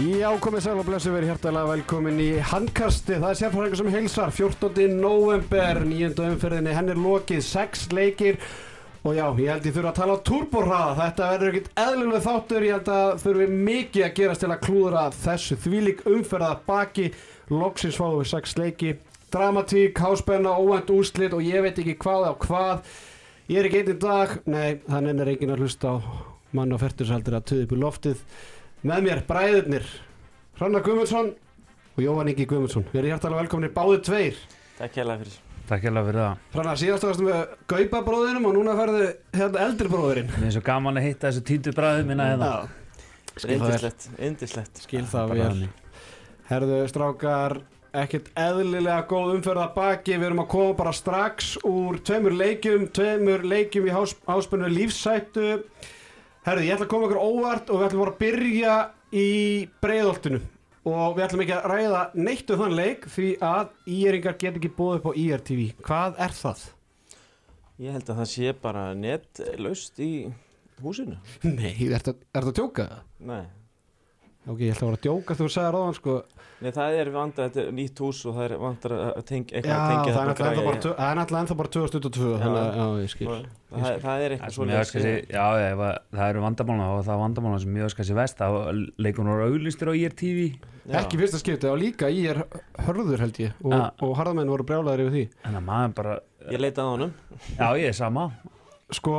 Já, komið sæl og blessu verið hjertalega velkomin í handkasti. Það er sérfræðingar sem heilsar. 14. november, nýjönda umferðinni, henn er lokið, sex leikir. Og já, ég held ég þurfa að tala á turborhraða. Þetta verður ekkert eðlulega þáttur. Ég held að þurfi mikið að gerast til að klúðra þessu. Þvílik umferða baki, loksins fáum við sex leiki. Dramatík, háspenna, óvænt úslit og ég veit ekki hvað á hvað. Ég er ekki einn dag. Nei, þannig er enginn að hlusta á mann á færtursaldur að töðu upp í loftið. Með mér bræðurnir Hrannar Guðmundsson og Jóhann Ingi Guðmundsson. Við erum hjartalega velkominir báðið tveir. Takk hérlega fyrir. Takk hérlega fyrir það. Hrannar, síðast ákastum við Gaupa bróðinum og núna ferðu hérna eldri bróðurinn Mér er svo gaman að hitta þessu týndu bræði minna hérna. Skil það vel Indislegt, indislegt Skil það vel. Herðu strákar ekkert eðlilega góð umferða baki. Við erum að koma bara strax úr tveimur leikjum Tveimur leikjum í hás, Herðu, ég ætla að koma ykkur óvart og við ætlum bara að byrja í breiðoltinu og við ætlum ekki að ræða neitt um þann leik því að íringar get ekki búið upp á IRTV. Hvað er það? Ég held að það sé bara netlaust í húsinu Nei, er það að tjóka það? Nei, Ok, ég ætla að vera að djóka þú sagði ráðan sko Nei það er vanda, þetta er nýtt hús og það er vandar að tengja Já, eitthvað að tengja það er þetta græja. tvö- það er náttúrulega ennþá bara 2022 þannig að, já, ég skil. Það, það er eitthvað sér, já, ef að- það eru vandamálna og það er vandamálna sem öskar sér vest að leikunum eru auðlistur á IRTV Ekki fyrsta skipti og líka í er hörður held ég og, Já. og harðamenn voru brjálæðir yfir því. Þannig að maður bara, Ég leitaði á honum. Já ég er sama. Sko,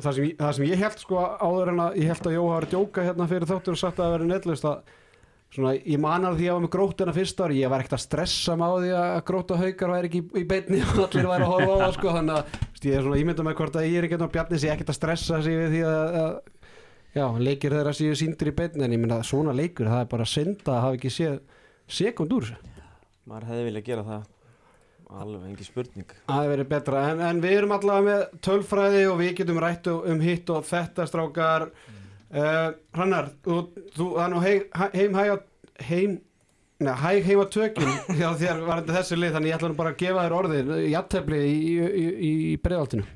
það sem, ég- það sem ég held sko áður en að ég held að að djóka hérna fyrir þáttur og sagt að það veri netlust að svona, ég manar því að ég var með grótuna fyrst ári ég var ekkert að stressa mig á því að gróta haukar væri ekki í, í beinni og allir væri að horfa á það sko, þannig að veist, ég er svona ímynda með hvort að ég er ekki og Bjarni sé ekkert að stressa sig við því að, að já, leikir þeirra séu síndir í beinni en ég mynda svona leikur, það er bara synda að hafa ekki séð sekund úr. Maður hefði viljað gera það. Alveg engi spurning. Það hefur verið betra, en, en við erum allavega með tölfræði og við getum rætt um hitt og þetta strákar uh, Hrannar, þú, þú, er nú hei, heim heim, neða, hæg heim á tökjum hjá þér varandi þessu lið, þannig ég ætla nú bara að gefa þér orðið, jættefli í, í, í, í breiðaltinu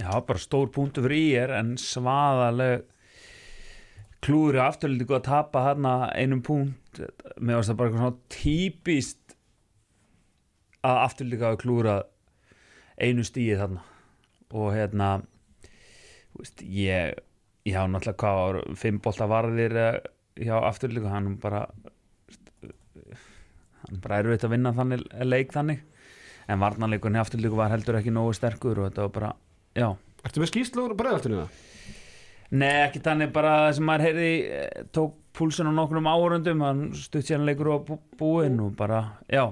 Já, bara stór punktu fyrir í er en svaðaleg klúri afturlítið góð að tapa hérna einum punkt. Með varst það bara svona típist að afturlítið góð að klúra einu stíði þarna. Og hérna þú veist, ég hafa náttúrulega hvað var fimm bolta varðir eh, hjá afturlítið hann bara hann bara erfitt að vinna þannig leik þannig en varnarleikunni afturlítið var heldur ekki nógu sterkur og þetta var bara, já Ertu með skýslu úr breiðaltinu það? Nei, ekki þannig bara það sem maður heyrði eh, tók púlsun á nokkrum árundum hann stutt síðan leikur á bú- búinn og bara, já,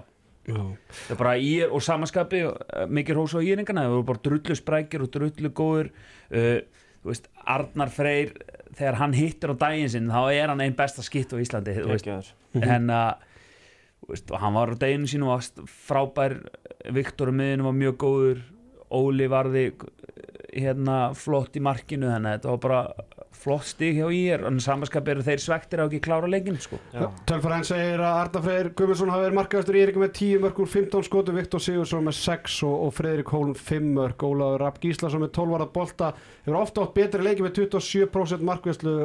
Já. það er bara í og samaskapi og, eh, mikið hrós á íringana, það voru bara drullu sprækir og drullu góður uh, veist, Arnar Freyr þegar hann hittir á daginn sinn þá er hann einn besta skitt á Íslandi þú veist, Gekkjaður. en að þú veist, og hann var á deginu sínu og var frábær Viktor um miðinu var mjög góður Óli varði hérna flott í markinu þannig að þetta var bara flott stig hjá ír en samanskap eru þeir svektir að ekki klára leikin sko. Tölfræðin segir að Arda Freyr Guðmundsson hafi verið markaðastur í Eirík með 10 mörg úr 15 skotu, Viktor Sigursson með 6 og, og Freyrik Hólm 5 mörg Ólaður Rapp Gíslason með 12 varða bolta hefur ofta átt betri leiki með 27% markvæslu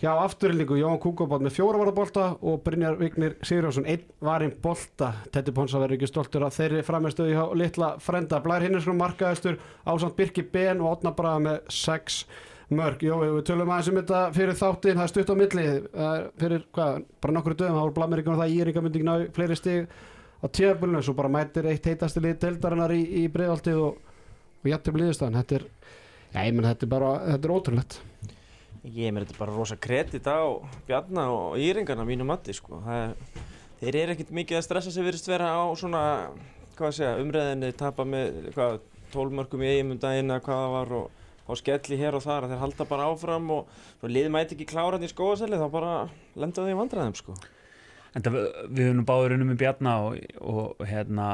hjá afturlíku Jón Kúkobátt með 4 varða bolta og Brynjar Vignir Sigurjónsson 1 varinn bolta. Tetti Ponsa verður ekki stoltur af þeirri frammeðstöðu hjá litla frenda. Blær Hinnarsson markaðastur Ásand Birki Ben og Otna Braga með 6 mörg, jó, við tölum aðeins um þetta fyrir þáttinn, það er stutt á milli. Er fyrir, hvað, bara nokkru dögum það voru blamir ykkur það í Íringa myndi ekki ná fleiri stig á tíðabulinu, svo bara mætir eitt heitasti lið deildarinnar í, í breiðaltið og, og jættum liðistan þetta er, ég menn þetta er bara þetta er ótrúlegt Ég mér þetta bara rosa kredit á Bjarna og Íringarna mínu matti sko. Er, þeir eru ekkert mikið að stressa sig virðist vera á svona segja, umræðinni tapa með hvað, 12 mörgum í eigum um daginn eða hvað það var og, og skelli hér og þar þeir halda bara áfram og svo liði mæti ekki klára í skóasæli þá bara lenda þau í vandræðum sko. en það, við höfum báður unnum með Bjarna og, og hérna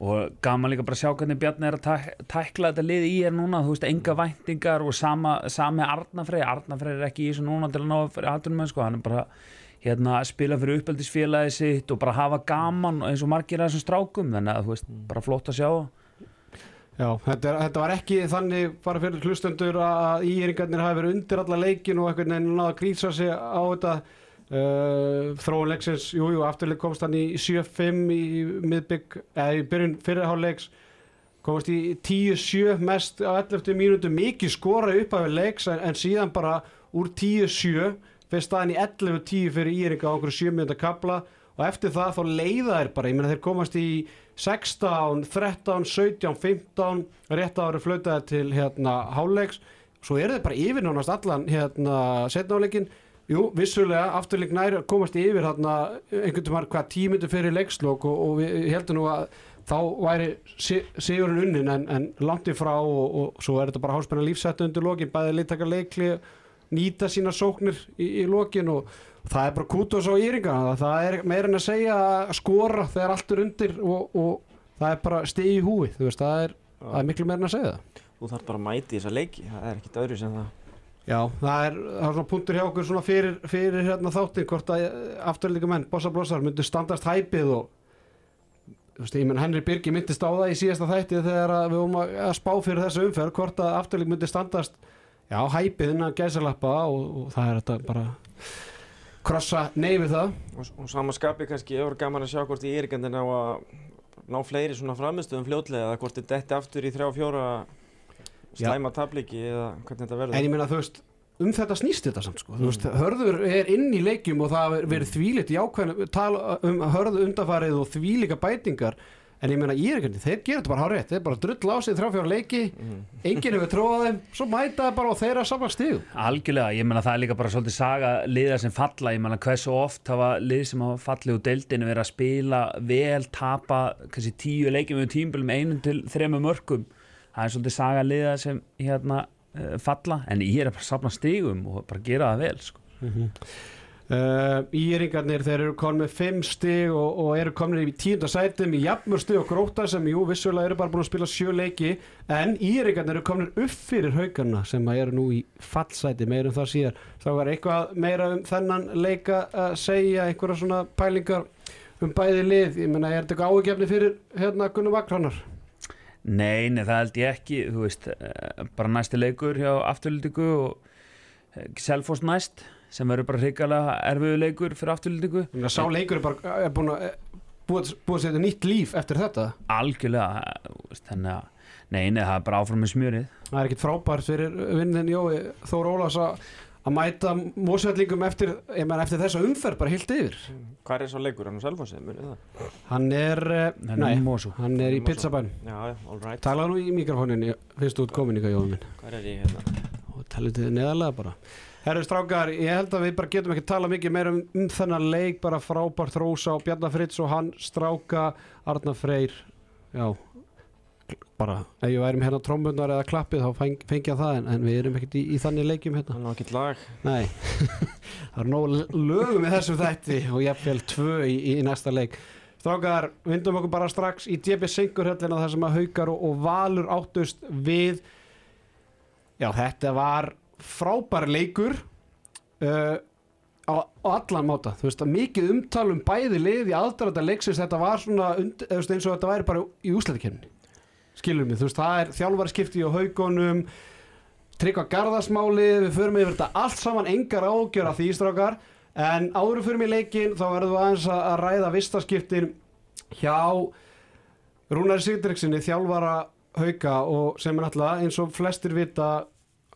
og gaman líka bara að sjá hvernig Bjarni er að tæk, tækla þetta liði í er núna. Þú veist, enga væntingar og sama, sami Arnafrey, Arnafrey er ekki í þessu núna til að ná fyrir aðtunum sko, hann er bara hérna að spila fyrir uppeldisfélagi sitt og bara hafa gaman eins og margir af þessum strákum. Þannig að þú veist, bara flott að sjá. Já, þetta, er, þetta var ekki þannig bara fyrir hlustendur að íringarnir hafi verið undir alla leikin og veginn náða að grísa sig á þetta uh, þróun leiksins, jú, jú, afturleik komst hann í 7-5 í miðbygg eða í byrjun fyrirháleiks komast í 10-7 mest á 11 mínútu, mikið skora upp af leiks en, en síðan bara úr 10-7 fyrir staðin í 11-10 fyrir Íringa á einhverju 7 mínúta kabla og eftir það þá leiða þeir bara, ég meina þeir komast í 16, 13, 17, 15 rétt ári flautaði til hérna háleiks, svo eru þeir bara yfir nánast allan hérna setnáleikin, jú, vissulega afturleik næri komast yfir hérna einhvern veginn hvað tímyndu fyrir leikslokk og, og við heldum nú að þá væri si- sigurinn unnin en, en langt í frá og, og svo er þetta bara hálspenna lífsættu undir lokin, bæði liðtaka leikli nýta sína sóknir í, í lokin og það er bara kútos á íringa það er meira en að segja að skora þegar allt er undir og, og það er bara stigi í húi þú veist, það er, það er miklu meira en að segja það Þú þarf bara að mæti þessa leiki, það er ekkit öðru sem það. Já, það er, það er svona punktur hjá okkur svona fyrir, fyrir hérna þáttin hvort að afturlíka menn, bossa blossar, myndu standast hæpið og þú veist, ég menn Henry Birgi myndist á það í síðasta þætti þegar við vorum að að spá fyrir þessu umferð hvort að afturlík myndi standast já, hæpið innan gæsalappa og, og það er þetta bara krossa neyfið það. Og, og sama skapi kannski, ég voru gaman að sjá hvort í Írikandinn á að ná fleiri svona framistöðum fljótlega eða hvort þið detti aftur í þrjá fjóra slæma tabliki eða hvernig þetta verður. en ég meina þú veist um þetta snýst þetta samt sko, þú veist, hörður er inn í leikjum og það er verið þvílitt jákvæðin tala um hörðu undafarið og þvílika bætingar. En ég meina ég er ekki, þeir gera þetta bara hár rétt þeir bara drull á sig þrjá fjóra leiki Mhm. enginn hefur tróðað þeim, svo mæta það bara og þeirra saman stíð Algjörlega, ég meina það er líka bara svolítið saga liða sem falla, ég meina hversu oft hafa lið sem hafa fallið úr deildinu verið að spila vel, tapa kannski tíu leikjum við tímbölum einum til þremur mörgum, það er svolítið saga liða sem hérna uh, falla, en ég er að safna stigum og bara gera það vel sko. Uh, Íringarnir þeir eru komin með 5 stig og, og eru komin í tíunda sætum í jafnmur stig og gróta sem jú vissulega eru bara búin að spila sjö leiki en Íringarnir eru komin upp fyrir haugarna sem eru nú í fallsæti meirum það síðar. Þá var eitthvað meira um þennan leika að segja einhverja svona pælingar um bæði lið? Ég menna er þetta áhugjefni fyrir hérna Gunnar Vakrannar Nei, nei, það held ég ekki, þú veist, uh, bara næsti leikur hjá afturlýtingu og uh, Selfoss næst, sem verður bara hrikalega erfiðu leikur fyrir afturlýtingu. sá leikur er bara er búin að búið, búið að setja nýtt líf eftir þetta Algjörlega, þannig að, nei, nei, það er bara áfram með smjörið. það er ekkit frábært fyrir vinnin Jói Þór Ólafs að að mæta mósveldingum eftir, eftir þessa umferð bara heilt yfir. Hvað er svo leikur? Hann á það? hann er, eh, Hann er nei, hann er í pizzabæn Já, já, all right. talaðu nú í mikrofónin fyrst út komin ykkar Jói minn. Hvað er ég hérna? og talið til neðalega bara. Herru strákar, ég held að við bara getum ekki tala mikið meira um, um þennan leik bara frábært Rósa og Bjarnar Fritz og hann stráka Arnar Freyr. Já bara, ef ég væri með hérna trómbundar eða klappið þá feng, fengja það en, en við erum ekkert í, í þannig leikjum hérna Hann á ekkert lag. Nei, það er nóg lögum í þessum þætti og jafnvel tvö í, í næsta leik. Strákar, vindum okkur bara strax í DB Singurhöllina þar sem að Haukar og, og Valur áttust við Já, þetta var frábær leikur uh, á, á allan máta þú veist að mikið umtal um bæði lið í aðdrarða leiksins þetta var svona eins og þetta væri bara í úslæðikefni skilum við, þú veist, það er þjálfari skipti á haugunum tryggva garðasmáli, við förum yfir þetta allt saman engar ágjör af því strákar. En áður förum í leikin þá verðum við aðeins að ræða vistaskiptin hjá Rúnari Sigdriksinni þjálfara hauka og sem er náttúrulega eins og flestir vita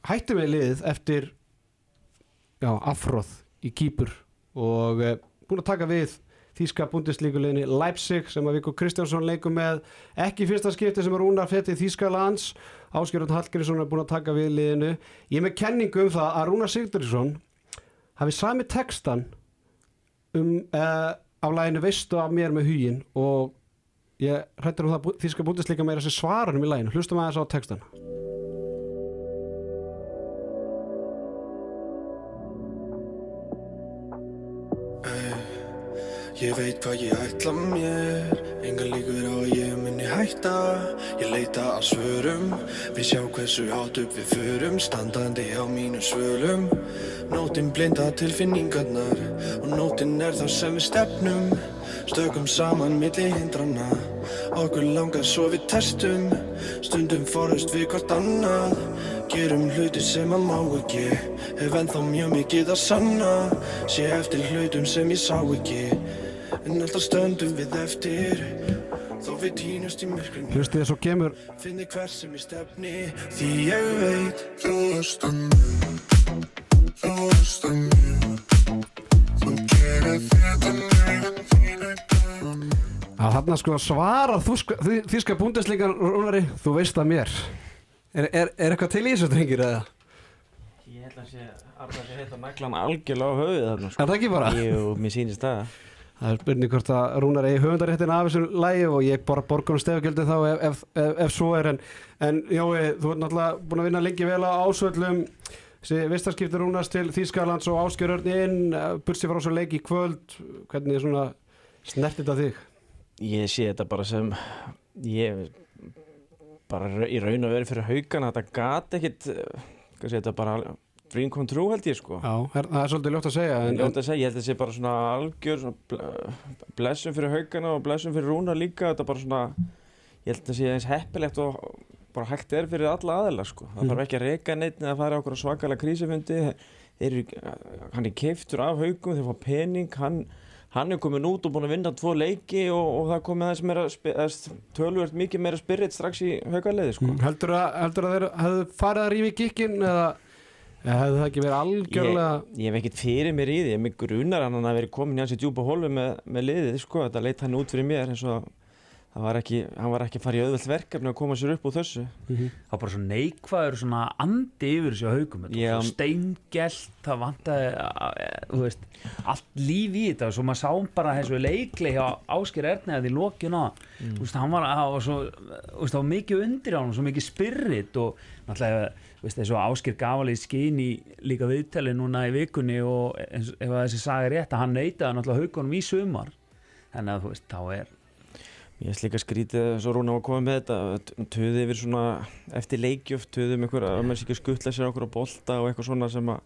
hætti með liðið eftir já, afróð í kýpur og e, búin að taka við Þíska búndislíkuleginni Leipzig sem að Viggo Kristjánsson leikur með. Ekki fyrsta skipti sem er Rúnar fætti Þíska lands Áskjörðun Hallgrímsson er búin að taka við liðinu. Ég er með kenningu um það að Rúnar Sigdrikson hafi sami textan um uh, af læginu veistu af mér með hugin og ég hrættur um það að Þíska búndislíka meira sem svarar um í læginu hlustum aðeins á textan Ég veit hvað ég ætla mér Enga líkur á að ég muni hætta. Ég leita að svörum Við sjá hversu hátt upp við förum Standandi á mínu svölum. Nótin blinda tilfinningarnar Og nótin er það sem við stefnum. Stökum saman milli hindrana Okkur langar svo við testum. Stundum forust við hvort annað Gerum hluti sem að má ekki. Hef ennþá mjög mikið að sanna Sé eftir hlutum sem ég sá ekki En alltaf stöndum við eftir Þó við týnust í myrkrinu Hlustið svo kemur Finni hver sem ég stefni Því ég veit Þú veist að mér Þú veist að mér Þú gerir þetta neginn þínu að þarna sko sko, þi- þýska búndeslingar Rúnari, þú veist að mér er, er, er eitthvað til í þessu drengir eða? Ég held að sé Arnar sé heita naglan algjörlega á höfuðið þarna sko. Er það ekki bara? Jú, mér sýnist það Það er spurning hvort að Rúnar eigi höfundaréttin af þessu lægi og ég bara borgar um stefgjöldið þá ef, ef, ef, ef svo er. En, en Jói, þú ert náttúrulega búin að vinna lengi vel á ásvöllum. Þessi vistarskipti Rúnars til Þýskalands og áskjörörn inn, bursi frá svo leik í kvöld. Hvernig svona snerti þetta þig? Ég sé þetta bara sem Ég bara ra- í raun og veru fyrir haugana Þetta gat ekkit eh, þetta bara Dream come true held ég sko. Já, það er svolítið ljótt að segja En ég, að segja, ég held að þetta sé bara svona algjör svona ble- blessun fyrir haugana og blessun fyrir rúna líka þetta bara svona ég held að þetta sé eins heppilegt og bara hægt er fyrir alla aðeila sko. Það Mhm. þarf ekki að reyka neitt eða fara okkur svakalega krísufundi. Þeir eru, hann er keiftur af haugum þeir fá pening hann, hann er komin út og búin að vinna tvo leiki og, og það komið aðeins meira eða tölvöld mikið meira spirit strax í haugarleiði sko. Heldur, að, heldur að þeir hefðu farið að rífi gikkin eða, eða hefðu það ekki verið algjörlega Ég, ég hef ekkert fyrir mér í því, ég mig grunar hann að verið komin í hans í djúpa hólfi með, með liðið, sko, þetta leit hann út fyrir mér eins og það var ekki, hann var ekki að fara í auðvelt verkefni að koma sér upp úr þessu. Mhm. það var bara svo neikvæður svona andi yfir þessu haugum þetta var steingelt það vantaði að- veist, allt líf í þetta svo maður sá bara þessu leikli hjá Ásker því lokin á mm. veist, hann var, var svo þú veist, það var mikið undir á hann, svo mikið spyrrit og náttúrulega veist, þessu Ásker gaf alveg skín í líka viðtali núna í vikunni og eins, ef að þessi saga er rétt að hann neitaði náttúrulega haugunum í sumar þannig að þú veist, þá er Ég er líka skrítið svo Rúna var komið með þetta, töði yfir svona eftir leikjöf, töði um einhver að maður sé ekki að skuttla sér á okkur á bolta og eitthvað svona sem að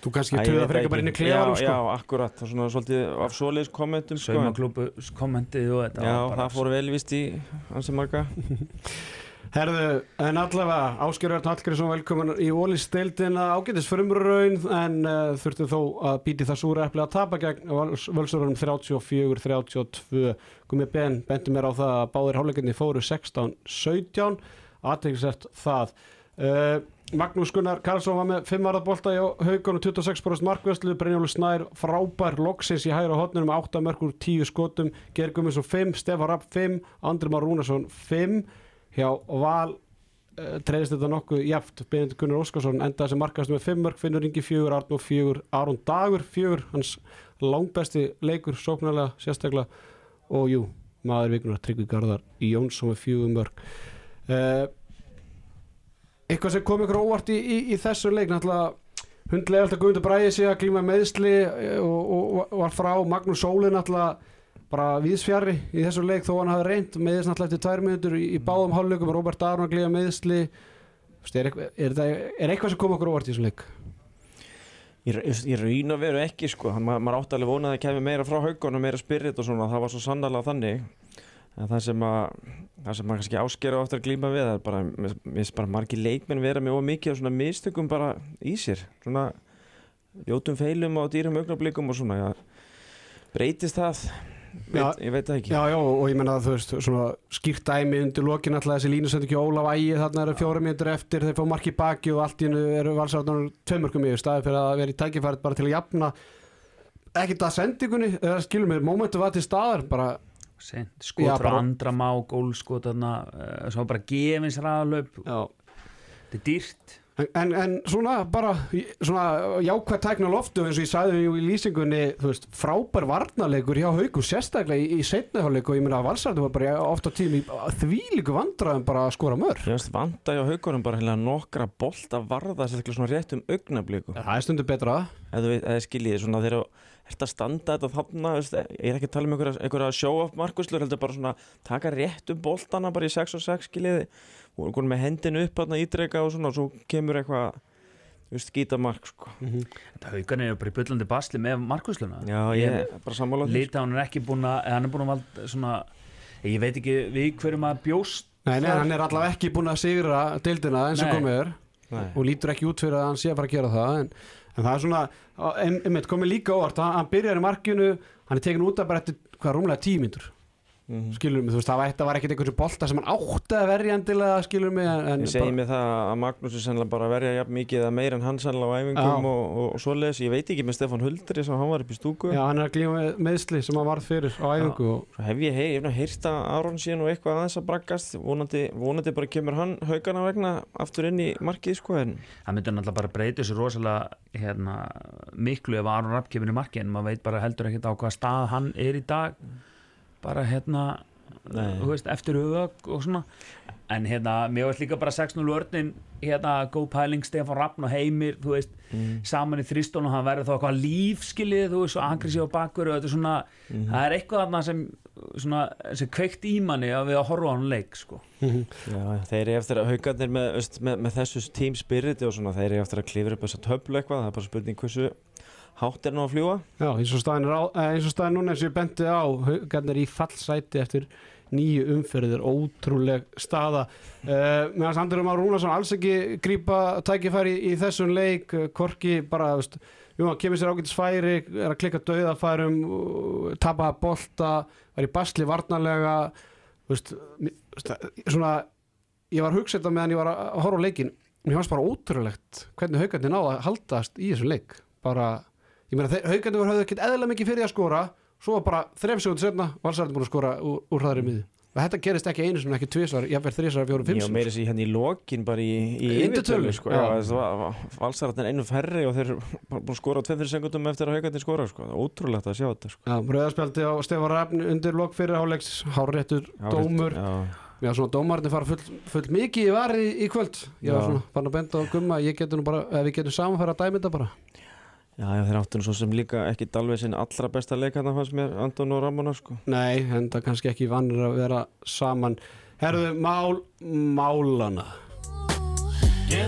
þú kannski veit frekar ekki. bara inn í klefarum Já, sko. já, akkurat, það er svona svolítið af svoleiðis kommentum, sko. saumaklúbu kommentið og þetta Já, það fór vel vist í hansi marga. Herðu, en allavega Áskjör Örn Hallgrímsson velkomin í Ólís-deildina ágætis frumraun en uh, þurftu þó að býti það súra eppli að tapa gegn völsurunum 34-32 komið Ben, bendi mér á það að báðir hálfleikinni fóru 16-17 aðteglisert það. Uh, Magnús Gunnar Karlsson var með 5 varðabólta í haugunum 26% markvæslu, Brynjólu Snær frábær loksins í hægra hotnunum 8 mörgur 10 skotum, Gergumisson 5 Stefán Rapp 5, Andri Már Rúnarsson 5 hjá Val treyðist þetta nokkuð jæft Benedikt Gunnar Óskarsson endaði sem markast með 5 mörg Finnur Ingi 4, Arnó 4, Aron Dagur 4, hans langbesti leikur sóknarlega sérstaklega. Og jú, maður vikunar Tryggvi Garðar Jónsson með 4 mörg uh, eitthvað sem kom ykkur óvart í, í, í þessu leik náttúrulega hundlega alltaf Guðmundur Bræði sig að glíma meðsli eh, og, og, og var frá Magnús Sóli náttúrulega bara viðsfjari í þessu leik þó hann hafi reynd meðist náttúrulega eftir tvær minútur í, í báðum hálfleikum Robert Aron að Þú veist, er, er, er eitthvað sem kom okkur óvart í þessu leik? Í raun og veru ekki sko, ma maður átti alveg vonað að það kemur meira frá haugunum, meira spirit og svona, það var svo sannarlega þannig. En það sem að það sem maður kannski áskera á eftir að glíma við það er bara, mér finnst bara margir leikmenn vera með ómikið af svona mistökum bara í sér. Svona ljótum feilum og dýrum augnablikum og svona, já, breytist það veit, Já. ég veit það ekki. Já, já, og ég menna að þú veist svona skýrt dæmi undir lokin alltaf þessi línu sendi ekki Ólaf Ægi þarna eru fjóra mínútur eftir þeir fá marki baki og allt í hennu eru valsarðunar tveimörkum yfir staði fyrir að vera í tækifærið bara til að jafna ekkert að sendingunni eða skilum mér, momentu var til staðar bara skot frá bara- andramá, gólskot þarna, uh, svo bara já. Þetta er dýrt En, en, svona bara svona jákvæð tækna á loftu eins og ég sagði í lýsingunni veist, frábær varnarleikur hjá haugu sérstaklega í, í setnahjáleik og ég meina að valsarðu var bara ofta tím í þvílíku vandræðum bara að skora mör vanda hjá haugunum bara heila nokkra bolt að varða sérstaklega svona rétt um augnablikum það er stundu betra. Ef þú veit, eða skiljið svona þegar að standa þetta þarna, ég er ekki að tala um einhverja, einhverja show-off markuslur, heldur bara svona taka rétt um boltana bara í 6 og 6 skiljiði, og konum með hendinu upp þarna ídrega og svona, og svo kemur eitthvað skýta mark sko. þetta haugan er bara í byllandi basli með markvísluna já, ég er bara sammála því, sko. Lita hann er ekki búin að hann er búin að valda svona ég veit ekki við hverjum að bjóst Nei, nei, hann er allavega ekki búin að sigra deildina eins og Nei. komið er Nei. og lítur ekki út fyrir að hann sé að fara að gera það en, en það er svona, einmitt komið líka óvart, hann, hann byrjar í markinu hann er tekin út af bara eftir hvað rúmlega tímyndur Mhm. skilur mig, þú veist, það var, ekkert einhversu bolta sem hann átti að verja endilega, skilur mig en, en Ég segi mig það að Magnús er sennilega bara að verja jafn mikið eða meira en hann sennilega á æfingum og, og, og svoleiðis. Ég veit ekki með Stefán Huldri sem hann var upp í stúku. já, hann er að glíma með meðsli sem hann varð fyrir á æfingu og, Svo hef ég, hei, ég hef nú heyrt að Aron sé nú eitthvað aðeins að braggast. Vonandi, vonandi bara kemur hann haugana vegna aftur inn í markið sko en það myndur náttúrulega bara breyta þessu rosalega hérna, miklu ef Aron Rapp kemur í marki en maður veit bara heldur ekkert á hvað stað hann er í dag bara hérna veist, eftir hugag og svona. En hérna, mér veist líka bara 6-0 vörnin hérna, góð pæling, Stefán Rappn og Heimir þú veist, saman í þristón og hann verður þá eitthvað lífskilið þú veist, svo agressív á bakkur og þetta er svona það er eitthvað þarna sem svona, sem kveikt í manni að við að horfa á hann leik sko. Já, þeir eru eftir að haugarnir með, með, með þessu team spiriti og svona, þeir eru eftir að klifra upp þessa töflu eitthvað, það er bara spurning hversu hátt er nú að fljúa. já, eins og staðin, á, eh, eins og staðin núna eins og ég benti á, hann í fallsæti eftir nýju umferðir. Ótrúleg staða. Uh, meðan Sandurum Már Rúnarsson alls ekki grípa tækifæri í, í þessum leik eh, Korki bara, veist, jú, kemur sér ágætis færi er að klikka dauðafærum uh, tapa bolta, er í basli varnarlega veist, svona ég var að hugsa þetta meðan ég var að horfa á leikin mér fannst bara ótrúlegt hvernig haugandi náða að haldast í þessum leik. Bara, ég meina haugandi voru höfðu ekkert eðla mikið fyrir að skora. Svo var bara þrem segundu setna valsarði búin að skora úr, úr hraðri miði og þetta gerist ekki einu sem ekki tvisvar, jafnvel þrísvar, fjórum, fimm Já, meira sér hérna í lokin bara í, undirtölu, sko. valsararnir einu færri og þeir búin að skora á 2-3 sekundum eftir að haugarnir skora, sko. Ótrúlegt að sjá þetta, sko. Já, rauðarspjaldi á Stefán Rafn undir lok fyrir háleiks, hárréttur Já, dómur. Já, Já, svona dómarnir fara full, full mikið í varði í, kvöld. Ég var svona bara að benda á gumma ég getur nú bara, við getum samanfæra að dæmi þetta bara já, já, þeir áttu nú svo sem líka ekki dalveg sinn allra besta leik hann fannst mér, Anton og Ramona, sko. Nei, en það kannski ekki vannir að vera saman Herðu, mál málana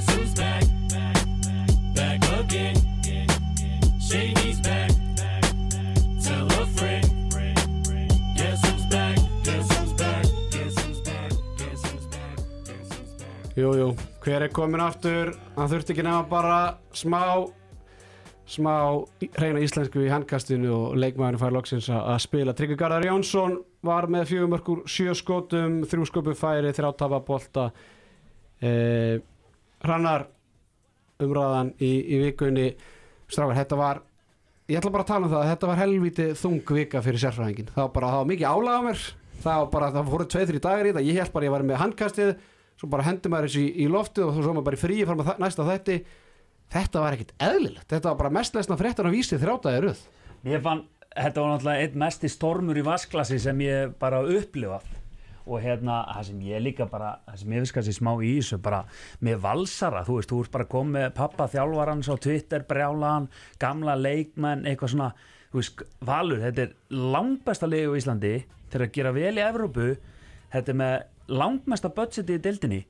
who's back? Back again. Shady's back. Tell a friend. Guess who's back? Guess who's back? Guess who's back? Guess who's back? Guess who's back? Jú, jú, hver er komin aftur hann þurfti ekki nefna bara smá smá hreina íslensku í handkastinu og leikmaðurinn fær loksins að spila. Tryggvi Garðar Jónsson var með fjögumörkur sjö skotum, þrjú skopu færi þrjátapa bolta. Eh, Hrannar umræðan í, í vikunni. Strákar, þetta var ég ætla bara að tala um það, að þetta var helviti þung vika fyrir sérfræðingin, það var bara, það var mikið álaga mér, það var bara, það fóru tveið, þrjú dagar í þetta, ég held bara ég var með handkastið svo bara hendi maður þessu í, í loftið og svo maður bara í fríi fram að næsta þætti þetta var ekkit eðlilegt, þetta var bara mest lesna fréttan á vísið þrjátaði röð. Ég fann, þetta var náttúrulega einn mesti stormur í vasklasi sem ég bara upplifað. Og hérna, það sem ég líka bara það sem ég finnst kannski smá í þessu bara með valsara, þú veist, þú ert bara komið pappa þjálfarans á Twitter, brjálaðan gamla leikmenn, eitthvað svona þú veist, Valur, þetta er langbesta liði á Íslandi, þeir að gera vel í Evrópu, þetta er með langmesta budgeti í dildinni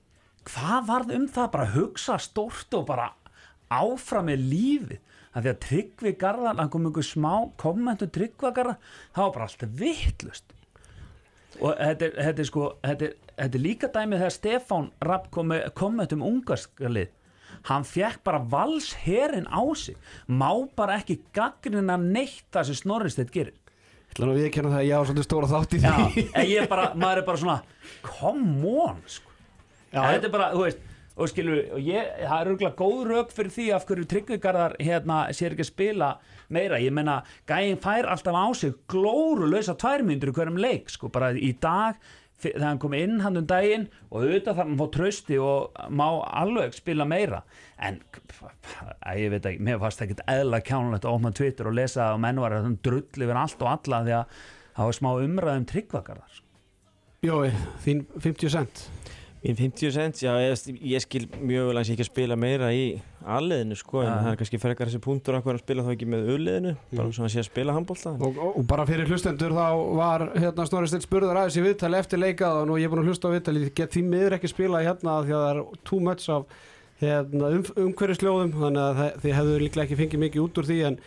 hvað varð um það, bara hugsa stórt og bara áfram með lífið. Að því að Tryggvi Garðar hann kom einhver smá kommentu Tryggva Garðar það var bara allt vittlust og þetta er, þetta er sko þetta er, þetta er líka dæmið þegar Stefán Rapp kom með kommentum ungarskalið hann fekk bara valsherin á sig. Má bara ekki gaggrina neitt það sem Snorristedt gerir. Ég ætla nú að viðkjanna það að ég á svolítið stóra þátt í Já, því en ég er bara, maður er bara svona come on sko. Já, þetta er bara, þú veist og skilur, og ég, það er örgulega góð rauk fyrir því af hverju tryggvigarðar hérna sér ekki að spila meira, ég menna gæinn fær alltaf á sig glóru lausa tværmyndur í hverjum leik, sko, bara í dag þegar hann kom inn hann um daginn og auðvitað þarf hann fá trösti og má alveg spila meira. En að ég veit ekki, mér fannst ekkert eðla kjánulegt að opna Twitter og lesa það og menn var að drull yfir allt og alla því að það var smá umræðum tryggvagarðar Jói, þín 50 cent Mín 50 cent, já, ég, ég skil mjög vel að ég ekki að spila meira í aðliðinu, sko, en það er kannski frekar þessi punktur að hverja spila þá ekki með auðliðinu, bara Mhm. svona að sé að spila handbólta. og, og, og bara fyrir hlustendur þá var hérna Snorri Steinn spurður aðeins í viðtali eftir leikað og nú ég er búin að hlusta á viðtali get því miður ekki spila hérna því að það er too much af hérna, um, umhverfisljóðum þannig að það, þið hefðu líklega ekki fengið mikið út úr því en,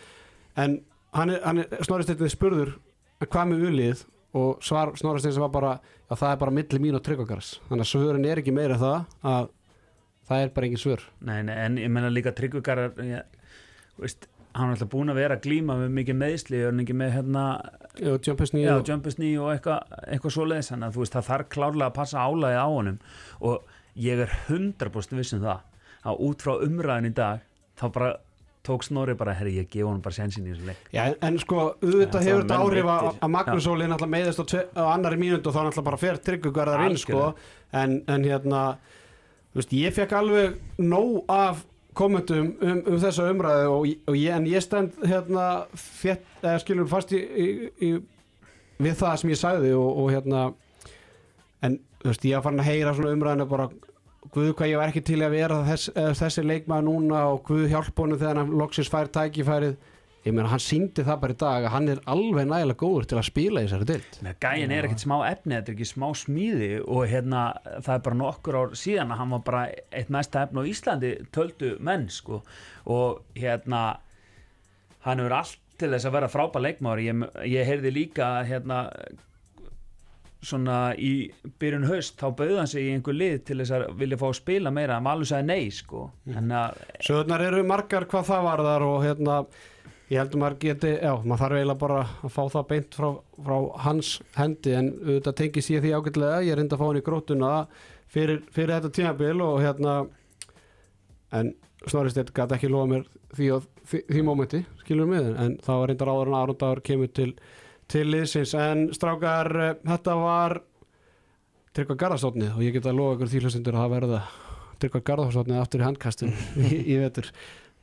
en hann er, hann er Snorri Steinn spurður "En hvað með ulið og svar Snorri Steinn sem var bara já það er bara milli mín og tryggokars þannig að svörin er ekki meira það að það er bara engin svör. Nei, nei, en ég menna líka tryggvikarar veist, hann er alltaf búin að vera að glíma með mikið meðsli, hann ekki með hérna, Já, Jumpers já, nýja jumpers ný og eitthvað eitthva svoleiðis, þannig að veist, það þarf klárlega að passa álæði á honum. Og ég er 100% viss um það að út frá umræðin í dag þá bara tók Snorri bara, herri, ég gef honum bara sensin í þessu leik. Já, en, sko, auðvitað hefur þetta áhrif að, Magnús Óli náttúrulega meiðist á, annari mínútu og þá náttúrulega bara fer tryggugverðar inn sko, en, en hérna þú veist, ég fekk alveg nóg af kommentum um, um þessa umræðu og, og ég, en ég stend hérna þétt, eða skilur fast í, í, í við það sem ég sagði og, og hérna en þú veist, ég var farin að heyra svona umræðinu bara Guð hvað ég var ekki til að vera þess, eh, þessi leikmaður núna og Guð hjálp honum þegar hann loksins fær tækifærið. Ég meina hann síndi það bara í dag að hann er alveg nægilega góður til að spila í þessari dild Gæin er ekkert smá efni, þetta er ekki smá smíði og hérna það er bara nokkur ár síðan að hann var bara eitt mesta efni á Íslandi töldu menn sko. Og hérna hann hefur allt til þess að vera frábær leikmáður ég, ég heyrði líka hérna svona í byrjun haust þá bauði hann sig í einhver lið til þess að vilja fá að spila meira. En Valur sagði nei sko. En að Sögurnar eru margar hvað það varðar og hérna ég heldur maður geti, já, maður þarf eiginlega bara að fá það beint frá, frá hans hendi en auðvitað tengist ég því ágætlega. Ég reyndi að fá hann í grótuna fyrir, fyrir þetta tímabil og hérna en Snorri Steinn gæti ekki lofa mér því, og, því, því mómenti, skilur mig en það var reyndar áður en Arundagur kemur til, til liðsins, en strákar eh, þetta var Tryggva Garðarsótnið og ég get að lofa ykkur því hlustundur að það verða Tryggva Garðarsótnið aftur í handkastin í, í vetur.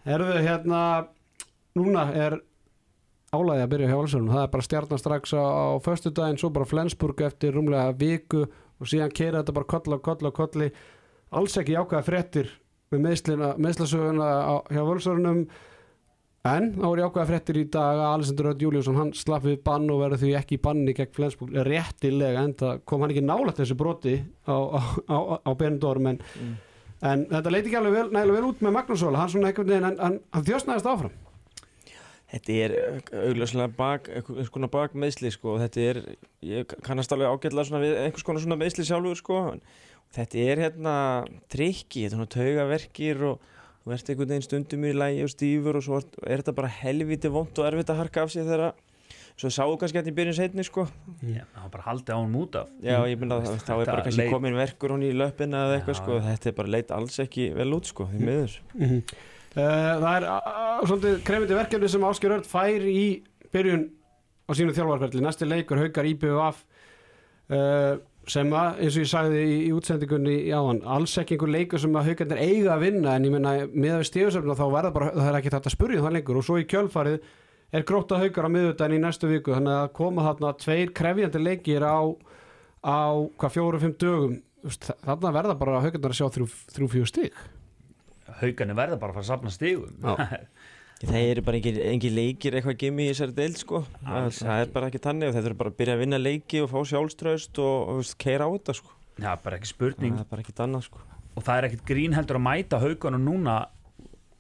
Erðu hérna núna er álæði að byrja hjá Valsarunum, það er bara stjarnan strax á, á föstudaginn, svo bara Flensburg eftir rúmlega viku og síðan keira þetta bara koll á koll á kolli. Alls ekki ákveða fréttir með meðslasöguna hjá Valsarunum en þá er ákveða fréttir í dag að Alessandur Rödd Júliusson hann slapp við bann og verður því ekki í banni gegn Flensburg réttilega en það kom hann ekki nálægt þessu broti á, á, á, á Benidorm en, en þetta leiti ekki alveg vel, nægilega vel út með Magnús Óla, hann svona veginn en, hann þjóstnaðist áfram. Þetta er augljóslega bak, einhvers konar bakmeðsli sko. Og þetta er, ég kannast alveg ágætlega svona við einhvers konar svona meðsli sjálfur sko. En þetta er hérna trikki, þetta er svona taugaverkir og þú ert einhvern veginn stundum í lægi og stífur og svo er þetta bara helviti vond og erfitt að harka af sig þegar svo sáu kannski hérna í byrjun setni sko. Já, það var bara haldið á hann út af. Já, ég myndi að þá er bara kannski leit- komin verkur hún í löppina eða eitthvað sko, þetta er bara leit alls ekki vel út sko, því miður. Uh, það er svolítið krefindi verkefni sem Ásker Örd fær í byrjun á sínu þjálfarferðli næsti leikur haukar IBVF uh, sem að, eins og ég sagði í, í útsendingunni áðan, alls ekki einhver leikur sem að haukarnir eiga að vinna en ég menna með stíðusöfna þá verða bara, það er ekki þetta að spurja um það lengur. Og svo í kjölfarið er gróta haukar á miðvitaðin í næstu viku þannig að koma þarna tveir krefjandi leikir á, á hvað fjóru-fimm dögum. Þarna verða bara haukarnir að sjá þrjú, þrjú fjögur stík haugarnir verða bara að fara að safna stigum Það eru bara engin leikir eitthvað gimmi í þessari deild sko. Það, það er bara ekki þannig og þetta er bara að byrja að vinna leiki og fá sjálfströst og, og veist, keira á þetta sko. Já, bara ekki spurning. Það er bara ekki annað sko. Og það er ekkert grín heldur að mæta haugunum núna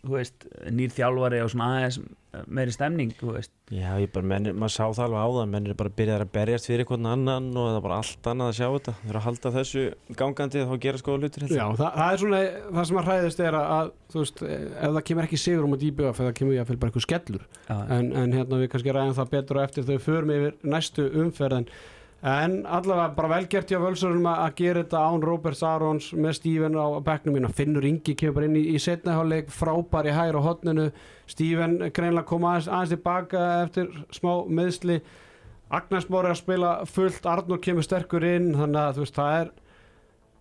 þú veist, nýr þjálfari og svona aðeins meiri stemning þú veist, Já, ég bara, menn, maður sá það alveg áðan menn er bara að byrja að berjast fyrir einhvern annan og það er bara allt annað að sjá þetta. Þeir eru að halda þessu gangandi þá gera skoða ég. Já, það, það er svona það sem að hræðist er að, að þú veist, ef það kemur ekki sigur um að dýbjöf eða kemur ég að fyrir bara eitthvað skellur. En, en hérna við kannski ræðum það betur og eftir þau förum yfir næstu umferð en, allavega bara velgert hjá völsörunum að, að gera þetta án Roberts Arons með Steven á bekknum mín Finnur Ingi kemur bara inn í, í setnaháleik frábær í hæra hotninu Steven greinlega kom aðeins, aðeins tilbaka eftir smá meðsli Agnars Móri að spila fullt Arnur kemur sterkur inn þannig að þú veist það er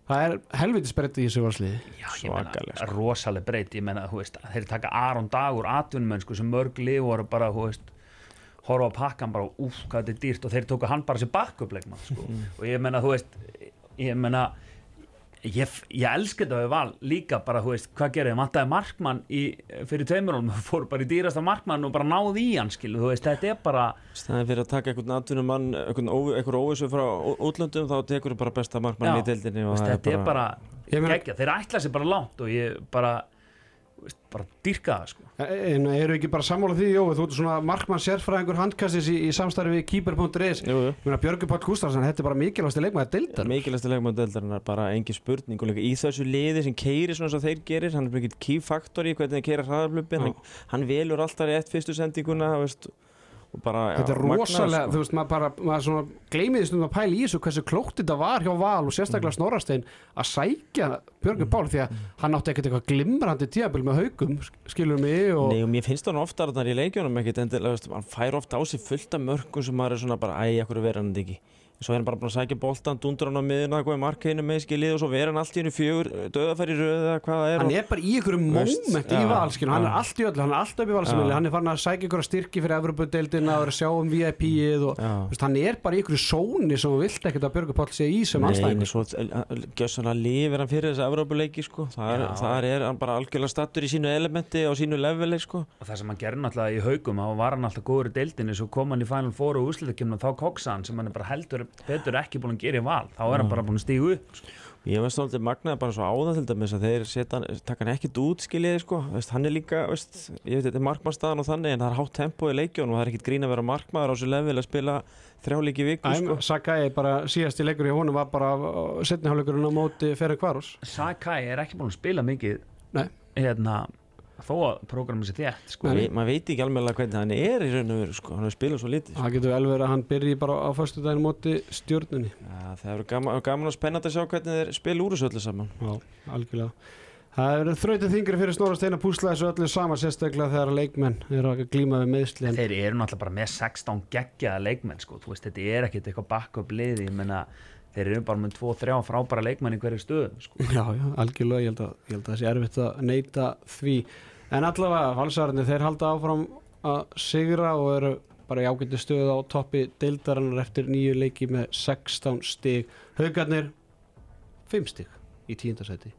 það er helviti spretti í þessu valsliði. Já, ég meina, sko. rosaleg breyt. Ég meina, þú veist, þeir taka Aron Dagur atvinnumönnsku sem mörg lið voru bara, þú veist horfa á pakkan bara, úf, hvað þetta er dýrt og þeir tóku hann bara sem bakkupleikmann sko. og ég meina, þú veist ég meina ég, ég elska þetta við val líka bara, þú veist, hvað gerir þið, vantaði markmann í, fyrir tveimurólum, fór bara í dýrasta markmann og bara náði í hann, skilu, þú veist, þetta er bara staðin fyrir að taka einhvern atvinnum mann einhvern, ó- einhver óvissu frá útlöndum þá tekur þú bara besta markmann Já. í deildinni veist, það þetta er bara, Ég meina- geggja, þeir ætla sér bara langt og ég bara bara dýrka það sko. En eru ekki bara sammála því, Jói, þú ert svona markmann sérfræðingur handkastis í, í samstarfi við keeper.is Björgur Páll Gustafsson, þetta er bara mikilvægasti leikmaður deildar Mikilvægsta leikmaður deildarinnar bara engin spurning. Og líka í þessu liði sem keiri svona svo þeir gerir hann er bara ekkert key factor í hvernig þeir keira hraðarflöpin hann, hann velur alltaf rétt fyrstu sendinguna veist, bara Þetta er já, rosalega, sko. þú veist, maður bara maður svona gleymiði stundum að pæla í þessu hversu klókt þetta var hjá Val og Mm. sérstaklega Snorrastein að sækja Björgur Pál því að hann átti ekkert eitthvað glimrandi tíabil með haugum, skilur mig og Nei og mér finnst hann ofta þarna í leikjónum ekkert endilega, hann fær ofta á sig fullt af mörgum sem maður er svona bara, æ, ekkur verður hann þetta ekki svo er hann bara búin að sækja boltan, dundur hann á miðuna hvað er markinu með skilið og svo verður hann allt í hennu fjögur döðafæri röð eða hvað það er hann er bara í einhverju moment í já, Val, skilur, hann er allt í öllu hann er alltaf upp í valsamili, hann er farin að sækja einhverja styrki fyrir Evropadeildina og er að sjá um VIP-ið og veist, hann er bara í einhverju sóni sem þú vilt ekkert að Björgur Pál sé í sem Nei, anstæðingur nei, svo gjössanlega lifir hann fyrir þessi Evrópuleiki sko. þar, þar er hann bara algjörlega stattur í sínu elementi og sínu leveli sko. og það sem hann gerði náttúrulega í haugum þá var hann alltaf góður í deildinni svo kom hann í Final Four og úslitakemna þá koksa hann sem hann er bara heldur betur ekki búin að gera í val þá er hann bara búin að stígu upp Ég veist svolítið magnaði bara svo áðan til dæmis að þeir setja hann, taka hann ekkit út skiljiði sko, veist, hann er líka, veist, ég veit þetta er markmannstaðan og þannig en það er hátt tempo í leikjónum og það er ekkit grín að vera markmaður á þessu level að spila þrjá leiki í viku sko. Sakai bara síðasti leikur í honum var bara setniháleikurinn á móti Ferri Kvaros Sakai er ekki búin að spila mikið Nei. hérna, þó að prógramið sé þétt sko. Maður veit ekki alveg hvernig hann er í raun og veru sko, hann er spilað svo lítið sko. það getur vel verið að hann byrji bara á föstu daginn móti stjórnunni ja, það er gaman, gaman og spennandi að sjá hvernig þeir spila úr þessu öllu saman Já, algjörlega Það er þrautið þingri fyrir Snorra Steina púsla þessu öllu sama sérstaklega þegar leikmenn eru að glíma við meðsli þeir eru náttúrulega bara með 16 geggjaða leikmenn sko. Þú veist, þetta er ekkit eitthvað backup liði ég menna, þeir eru bara með 2-3 frábæra leikmenn í hverju stöðum sko. Já, já, algjörlega, ég held að, ég held að það sé erfitt að neyta því en allavega, valsararnir, þeir halda áfram að sigra og eru bara í ágættu stöðu á toppi deildarinnar eftir nýju leiki með 16 stig. Haugarnir 5 stig í tíundasæti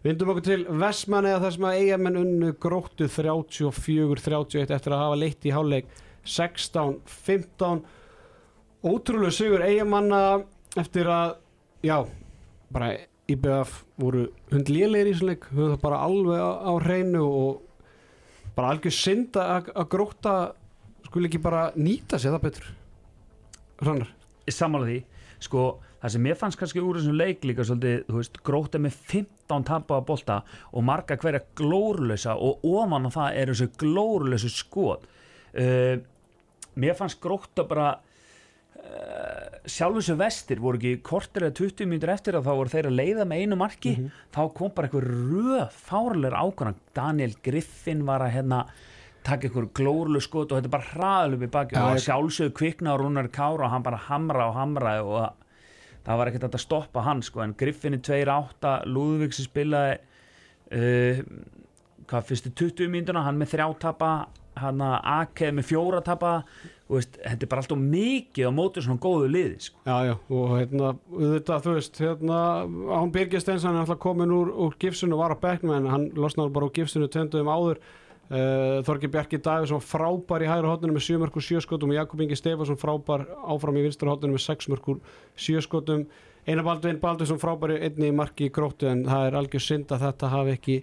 Vindum okkur til Vestmann eða þar sem að eigamenn unnu gróttu 34-31 eftir að hafa leitt í háleik 16-15 ótrúlega sigur eigamanna eftir að já, bara IBF voru hundlélegir í þessum leik. Höfðu það bara alveg á, á hreinu og bara algjör synd að að gróta skuli ekki bara nýta sér það betur. Hrannar? Sammála því, sko það sem mér fannst kannski úr þessum leik líka svolítið, þú veist, gróta með 15 tapaða bolta og marga hverja glórulösa og ofan á það eru þessu glórulösu skot. Uh, mér fannst gróta bara uh, sjálf þessu vestir voru ekki kortir eða 20 mínútur eftir að þá voru þeir að leiða með einu marki. Þá kom bara eitthvað röð fárlegur ákvæmna Daniel Griffin var að hérna taka einhver glórlu skot og þetta bara hraðalöf í baki Já, og sjálfsögðu kvikna á Rúnar Kára og hann bara hamra og hamra og það, það var ekkert að stoppa hann sko. En Griffin er 2-8 Lúðvík sem spilaði uh, hvað fyrstu 20 mínútuna hann með þrjátapa hann að Ake með fjóratapa og veist, þetta er bara alltaf mikið á móti svona góðu liði sko. Já, já, og hérna, þetta, þú veist, hérna, án Birgir Steinsson er alltaf komin úr, úr gifsinu og var á bekknum en hann losnaði bara úr gifsinu tvenduðum áður. Uh, Þorgi Bjarki Davíðsson frábær í hægra hotninu með 7 mörgur 7 skotum og Jakob Ingi Stefansson frábær áfram í vinstra hotninu með 6 mörgur 7 skotum. Einar Baldvin Baldursson frábær í einni marki í gróttu en það er algjör synd að þetta hafi ekki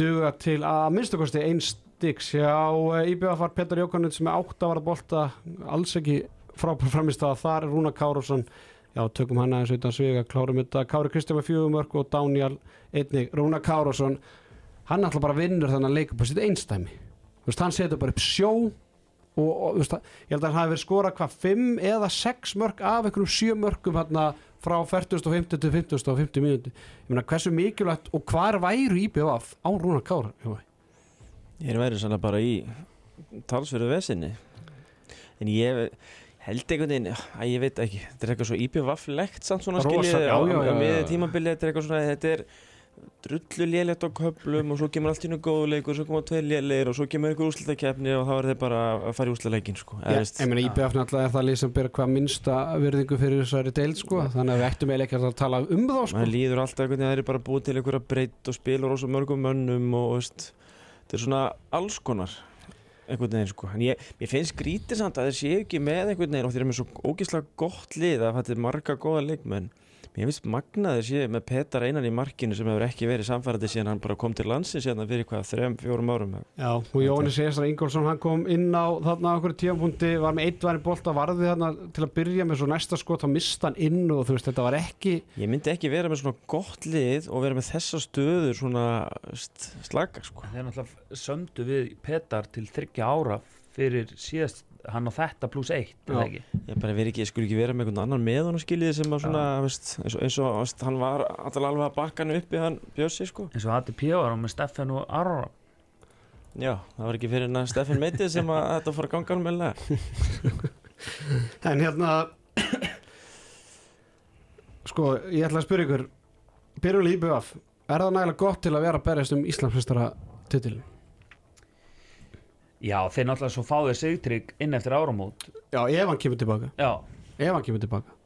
duga til að minnstakosti einn stiks hjá eh, var Petar Jókanins með 8 var að bolta alls ekki frábær framist að þar er Rúna Károsson já tökum hann aðeins utan sviga klárum þetta. Kári Kristján með fjögum mörg og Daniel einnig Rúna Károsson hann ætla bara að vinnur þannig að leika á sitt einstæmi veist hann setur bara upp sjó og, og veist, ég held að hann hafi verið skora hvað 5 eða 6 mörg af einhverjum 7 mörgum hérna frá 40 og 50 til 50 og 50 mínúti ég meina hversu mikilvægt og hvar væru IBF á Rúna Jói? Ég er verið svona bara í talsverðu vesinni en ég held einhvern veginn, að ég veit ekki þetta er eitthvað svo íbjöfaflegt samt svona skiljið á, já, já, á miði já. tímabili þetta er eitthvað svona, þetta er drullu lélegt á köplum og svo kemur allt í nú góðuleikur, svo koma tveir lélegir og svo kemur einhver úrslutakefni og þá er þeir bara að fara í úrslutaleikin sko. Veist, ég meina IBF náttúrulega er það lið sem byrja hvað minnsta virðingu fyrir þessari deild sko þannig að við ættum eiginlega ekki að tala um þá sko maður líður alltaf einhvern veginn að þeir eru bara búið til einhverja breytt og spilur rosa mörgum mönnum og veist, þetta er svona alls konar einhvern veginn sko. En ég, ég finnst skrítið samt að séu ekki með einhvern veginn og þeir eru með svo ógeðslega gott lið að þetta er marga góða leikmenn Mér finnst magnaður sé með Petar einan í markinu sem hefur ekki verið samfærandi síðan hann bara kom til landsins hérna fyrir hvað, þrejum, fjórum árum Já, og Jóhannes Esra Ingolson hann kom inn á þarna okkur tíampunkti var með eitt væri bolta varði þarna til að byrja með svo næsta skot þá mista hann inn og þú veist þetta var ekki Ég myndi ekki vera með svona gott lið og vera með þessa stöður svona slaka sko. Þeir náttúrulega sömdu við Petar til þryggja ára fyrir síðast hann á þetta pluss eitt? Ég bara verið ekki, ég skulle ekki vera með einhvern annan með hann skiljið sem að svona, veist, eins og, eins og veist, hann var alltaf alveg að bakka hann uppi hann bjössi sko. Eins og ATP var hann með Steffen og Aron Já, það var ekki fyrir en að Steffen meitið sem að þetta fór að ganga hann meðlega en hérna sko, ég ætla að spyrja ykkur byrjulega í BF er það nægilega gott til að vera að berjast um Íslandsfestara titilin? Já, þeir náttúrulega svo fá þeir sigtrygg inn eftir áramót. Já, ef hann kemur tilbaka. Já, ef hann kemur tilbaka.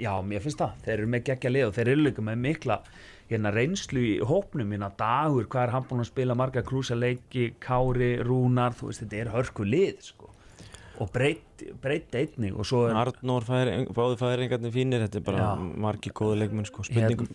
Já, mér finnst það. Þeir eru með geggja lið og þeir eru líka með mikla hérna reynslu í hópnum. Hérna dagur, hvað er hann búin að spila marga krúsa leiki, Kári, Rúnar þú veist, þetta er hörku lið sko. og breytt, einnig og svo er Arnór báði færingarnir fínir þetta er bara Já. margir góði leikmenn sko. Spurningum,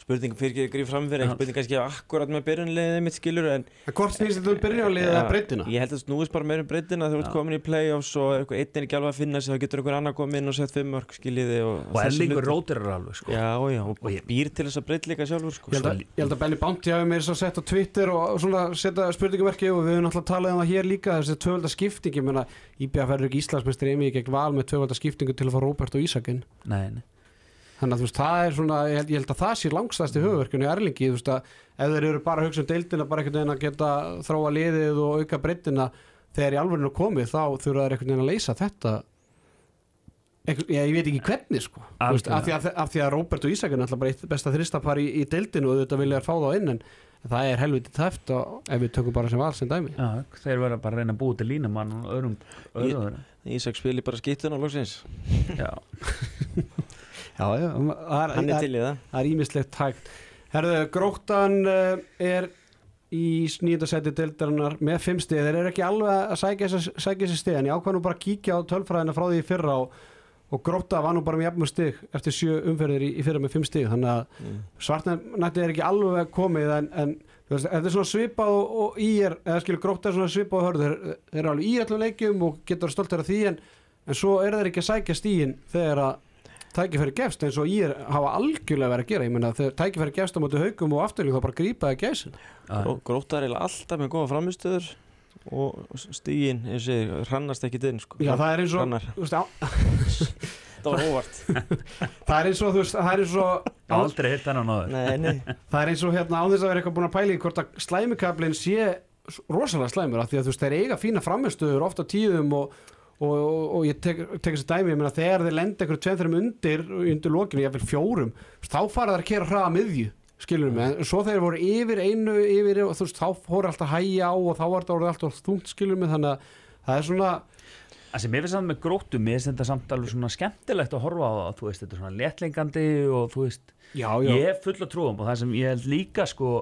spurningum fyrir ekki að grífa fram fyrir spurning kannski akkurat með byrjunliðið mitt skilur en hvort snýst þetta um byrjulega eða breytina? ég held að snúist bara meira um breytina þegar þú ert komin í play-offs og eitthvað einn er ekki alveg að finna sig þá getur einhver annar komið inn og sett fimm mörg skiljiði og, og þessi Erlingur hlutir. rótir er alveg sko. Já, já, og, Og ég- býr til þess að breytleika sjálfur sko. Ég held, að, Benny Bounty hafi mér svo sett á Twitter og svona setja spurningamerki og við höfum náttúrulega talað um þannig að þú veist, það er svona, ég held, ég held að það sé langstæðsti höfverkun í Erlingi, þú veist að ef þeir eru bara að hugsa um deildina, bara einhvern veginn að geta þróa liðið og auka breytina þegar í alvörinu komið, þá þurfa þeir einhvern veginn að leysa þetta. Einhver, ég, ég veit ekki hvernig sko. Veist, af, því að, af því að Róbert og Ísak er náttúrulega bara eitt besta þristapar í, í deildinu og þetta vilja fá þá inn en það er helviti tæft og ef við tökum bara sem val sem dæmi. Já, þeir verða bara að reyna að búa til línumann og öðrum, öðrum Ísak spili bara skýttun á loksins. Já, Já, er, Hann er til í það. það er ímislegt hægt. Herðu, Gróttan uh, er í snýðasæti deildarinnar með fimm stið, þeir eru ekki alveg að sækja þessi, stið, en ég ákvað nú bara að kíkja á tölfræðina frá því í fyrra og, og Grótta var nú bara með jafnum stig eftir sjö umferðir í, í fyrra með fimm stig. Þannig að Mm. svartnætti er ekki alveg komið en, en veist, þetta er svona svipað og, og í er, eða skilur Grótta er svona svipað og hörðu, þeir, þeir eru alveg í allum leikjum og getur stoltir af því en, en svo eru þeir ekki að sækja stíin þegar að tækifæri gefst eins og ég er hafa algjörlega verið að gera. Ég menna þegar tækifæri gefst á móti haugum og afturlík þá bara grípaði gæsin. Já, Gró- Gróta er eiginlega alltaf með góða framistöður og stígin, eins og ég, hrannast ekki inn sko. Já, það er eins og á, Það var óvart. Það er eins og þú veist, það er eins og aldrei hitt hennan áður Nei, nei. Það er eins og hérna án þess að vera eitthvað búin að pæla í hvort að slæmikablin sé rosalega slæmur af því að þú veist þeir eiga fína framistöður ofta tíðum og, og, og, og ég tek, tek þessi dæmi, ég meina þegar þeir lenda einhverju tveim þeirrum undir, undir lokinu, ég vil fjórum þá fara þeir að kera hraða miðju skilur mig, en svo þeir voru yfir einu yfir, og þú veist, þá fóru alltaf að hæja á og þá var orðið alltaf þungt skilur mig þannig að það er svona Það sem ég finnst samt með gróttu, mér finnst þetta samt alveg svona skemmtilegt að horfa á það, þú veist, þetta er svona léttlingandi og þú veist, já, já, ég er full að trúum og það sem ég held líka sko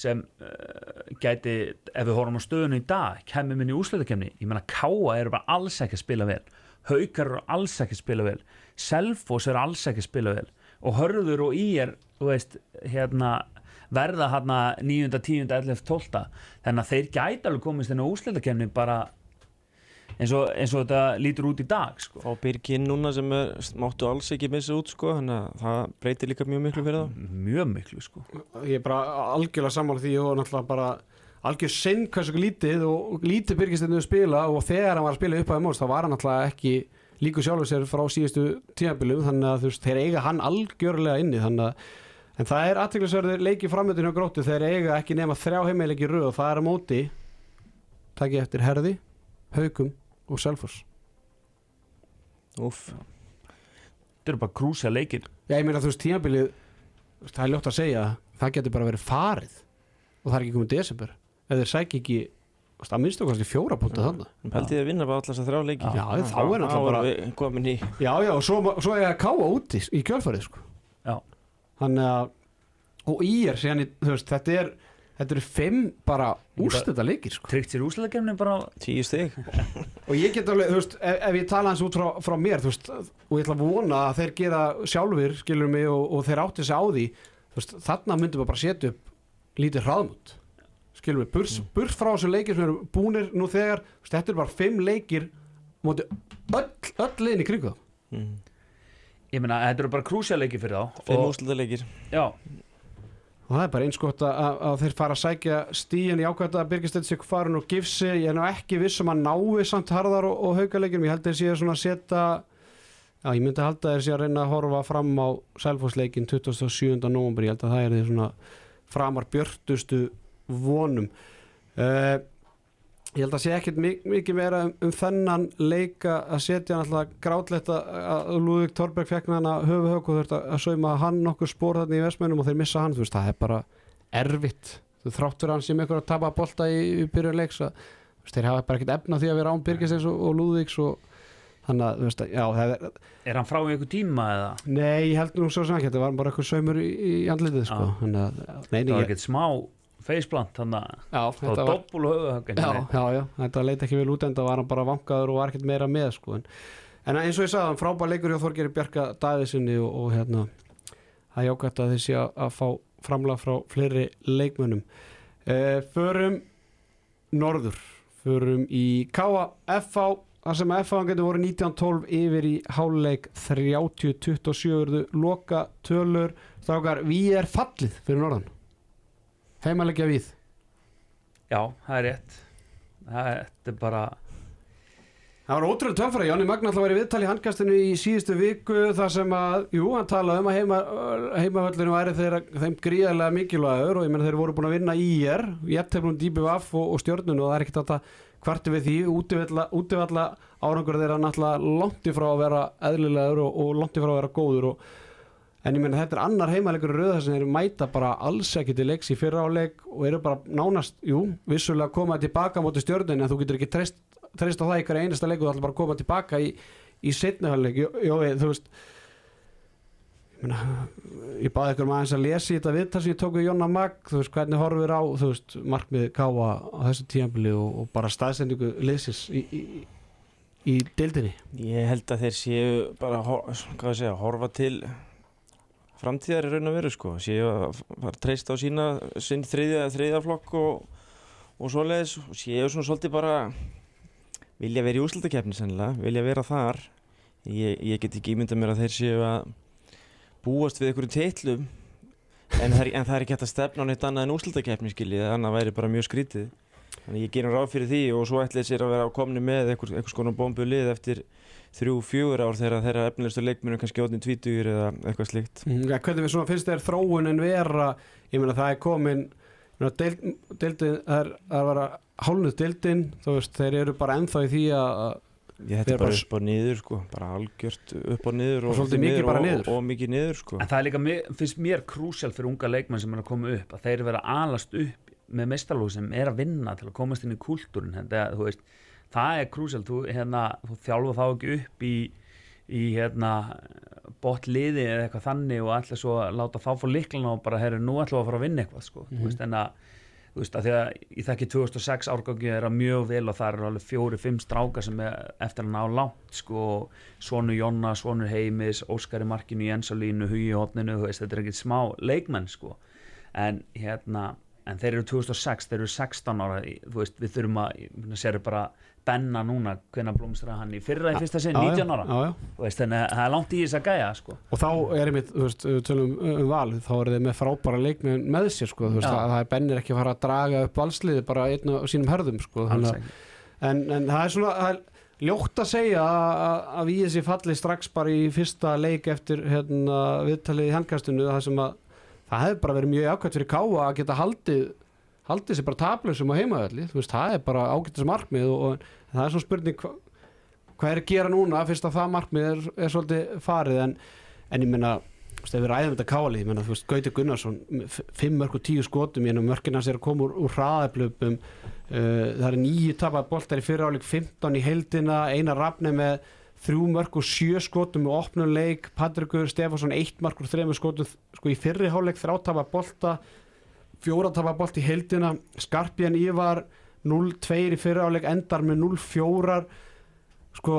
sem uh, gæti, ef við horfum á stöðunu í dag, kemur minn í úsleitakemni, ég menna Káa eru bara alls ekki að spila vel, Haukar eru alls ekki að spila vel, Selfoss eru alls ekki að spila vel og Hörður og Í er, veist, hérna verða hérna 9. 10. 11. 12. þannig að þeir gæti alveg komist inn á úsleitakemni bara eins og, eins og þetta lítur út í dag sko. Fá Birginn núna sem er, máttu alls ekki missa út sko, þannig að það breytir líka mjög miklu fyrir það mjög miklu sko ég er bara algjörlega sammála því og náttúrulega bara algjör sinn hversu lítið og lítið byrgist þetta spila og þegar hann var að spila upp á móts þá var hann náttúrulega ekki líku sjálfur sér frá síðustu tímabilum þannig að þú veist, þeir eiga hann algjörlega inni þannig að en það er aðteglisverðir leiki framöndin hjá gróttu þeir eiga ekki nema þrjá heimileiki röð og það er á móti takk ég eftir herði, haugum og selfoss. Úff, þetta eru bara krúsja leikir. Já, ég meina þú veist tímabilið það er ljótt að segja það getur bara verið farið og það er ekki komið desember. Ef þeir sækja ekki að minnstu kannski fjóra púnta þannig pældi þið að vinna bara allast að þrjá leiki. Já, þá er náttúrulega bara bara komin í Já, já, og svo, svo er ég að káa úti í kjölfarið sko. Já. Þannig að og í er síðan, í- þú veist, þetta er þetta eru fimm bara úrstætta leikir sko. tryggt sér úsleikemni bara Tíu stig. Og ég get alveg, þú veist, ef, ef ég tala hans út frá, frá mér, þú veist, og ég ætla að vona að þeir gera sjálfur, skilur mig og, og þeir átti sig á því, þú veist, þarna myndum við bara setja upp lítið hraðmút skilur mig, burs, burs frá þessu leikir sem eru búnir nú þegar, þú veist, þetta eru bara fimm leikir móti öll, öll liðin í kringu þá. Mm. ég meina, þetta eru bara krúsjaleiki fyrir þá Fimm og, úrslutaleikir já, og það er bara eins gott að, að, þeir fara að sækja stíin í ákvæmt að Birgistedt sig farin og gifsi, ég er nú ekki viss um að nái samt harðar og, og haugaleikjum ég held að þeir séu svona að setja já, ég myndi halda að þeir séu að reyna að horfa fram á Selfossleikin 27. november ég held að það er því svona framar björtustu vonum. Uh, ég held að sé mi- mikið meira um, um þennan leika að setja náttúrulega grátlegt að, að Lúðvík Torberg fekk hana höfuhög og þurft að, að sauma hann nokkur spór þarna í Vestmennum og þeir missa hann, þú veist, það er bara erfitt, þú þráttur hann sem ykkur að tapa bolta í, í byrjun leiks að, þú veist, þeir hafa bara ekkit efna því að vera án Birgisins og, og Lúðvíks og þannig að, þú veist, að, já, það er er hann frá í einhver tíma eða? Nei, ég held nú svo sem ekki, þetta var bara eitthvað saumur í, í andlitið, sko, Já. þannig að nei, faceplant þannig að það var þetta var doppul höfuhögg já, já, já, þetta leit ekki vel út en það var hann bara vankaður og var ekkert meira með sko. en, en eins og ég sagði, frábær leikur hjá Þorgeri Bjarka Davíðssoni og, og hérna það er jákvæmt að þeir sé að, að fá framlag frá fleiri leikmönnum. Uh, förum norður, förum í KFV þar sem FH getur voru 1912 yfir í háluleik 30-27 loka tölur strákar, við er fallið fyrir norðan heimalegja við? Já, það er rétt. Það er, er bara Það var ótrúlega töffara, Jóni Magna alltaf var í viðtali í handkastinu í síðustu viku þar sem að, jú, hann talaði um að heima, heimavöllinu væri þeirra, þeim gríðarlega mikilvægur og ég menn þeir voru búin að vinna í er, jættefnum dýpi vaff og, og stjórnunu og það er ekkert að það kvarti við því, útivalla, árangur þeirra náttúrulega langt ifrá að vera eðlilegur og, og langt ifrá að vera góður og, en ég menn þetta er annar heimalegur rauða sem þeir mæta bara alls ekki til leiks í fyrra áleik og eru bara nánast, jú, vissulega koma tilbaka móti stjórninu en þú getur ekki treyst treyst á það hverja einasta leik og það ætla bara að koma tilbaka í, í setnihalleg þú veist ég, meina, ég baði ykkur maður að lesa í þetta viðtal sem ég tók við Jonna Mag þú veist hvernig horfir á þú veist, markmið káa á þessu tíðanbili og, og bara staðsendingu liðsins í, í, í deildinni? Ég held að þeir séu bara hvað að til framtíðar í raun og veru sko. Séu að fara að treysta á sína sinn þriðja, þriðja flokk og, og svoleiðis. Og séu svona svolítið bara vilja vera í úrslutakefni sennilega, vilja vera þar. Ég, ég get ekki ímyndað mér að þeir séu að búast við einhverjum teitlum en það, er, en það er ekki hægt að stefna á neitt annað en úrslutakefni skiljið, annað væri bara mjög skrítið. Þannig ég gerum ráð fyrir því og svo ætlaði sér að vera á komni með einhver, einhvers konar bombu lið eftir þrjú, fjögur ár þegar þeirra efnilegustu leikminu kannski átni tvítugur eða eitthvað slíkt. Mm, ja, hvernig við svona finnst þér þróun en vera? Ég meina það er komin ég meina, deild, deildin, það er er að vera hálnuð deildin þú veist, þeir eru bara ennþá í því að ég er bara bara- upp og niður sko bara algjört upp og niður Og miður bara og, niður. og, og mikið niður sko. En það er líka, mér- finnst mér krúsjál fyrir unga leikmenn sem er að koma upp að þeir vera alast upp með meistarlóð sem er að vinna til að komast inn í kultúrin þetta, þú veist, það er krúsjál þú, hérna, þú þjálfa þá ekki upp í, í hérna botliði eða eitthvað þannig og ætla svo láta þá fór liklana og bara herru, nú ætlum við að fara að vinna eitthvað sko, þú veist, en að þú veist, að því að ég þekki 2006 árgangi er að mjög vel og það eru alveg fjóri, fimm strákar sem er eftir að ná langt sko, svonu Jonna, svonu Heimis Óskari Markinu, Jensalínu, Hugi Hotninu þú veist, þetta er ekkert smá leikmenn sko. En hérna en þeir eru 2006, þeir eru 16 ára í- þú veist, við þurfum að, sér bara Benna núna, hvenær blómstra hann í fyrra í fyrsta sinn, Já, já, 19 ára. Já, já. veist, þannig að það er langt í þess að gæja sko. Og þá er einmitt, þú veist, tölum um, um val þá er þeir með frábæra leikmenn með sér sko, veist, að það er bennir ekki að fara að draga upp valsliði bara einn á sínum herðum sko, en, en það er svona það er ljótt að segja að við þessi falli strax bara í fyrsta leik eftir hérna, viðtalið í handkastinu það sem að það hefði bara verið mjög ákvæmt fyrir Káa að geta haldið haldið sér bara tablösum á heimaðalli þú veist, það er bara ágættis markmið og, og það er svona spurning hva, hvað er að gera núna fyrst að það markmið er, er svolítið farið en, en ég meina þú veist, ef við ræðum þetta káli, ég meina, þú veist, Gauti Gunnarsson fimm mörg og tíu skotum ég meina, mörkin hans er að koma úr, úr hraðablöpum uh, það er nýju tapað boltar í fyriráleik 15 í heldina eina rafni með þrjú mörg og sjö skotum með opnum leik, Patrikur Stefansson eitt mörg og þremur skotum sko í fyrri hálfleik þrátapa bolta fjóra tapa bolt í heildina. Skarpjan Ívar 0-2 í fyriráleik endar með 0-4 sko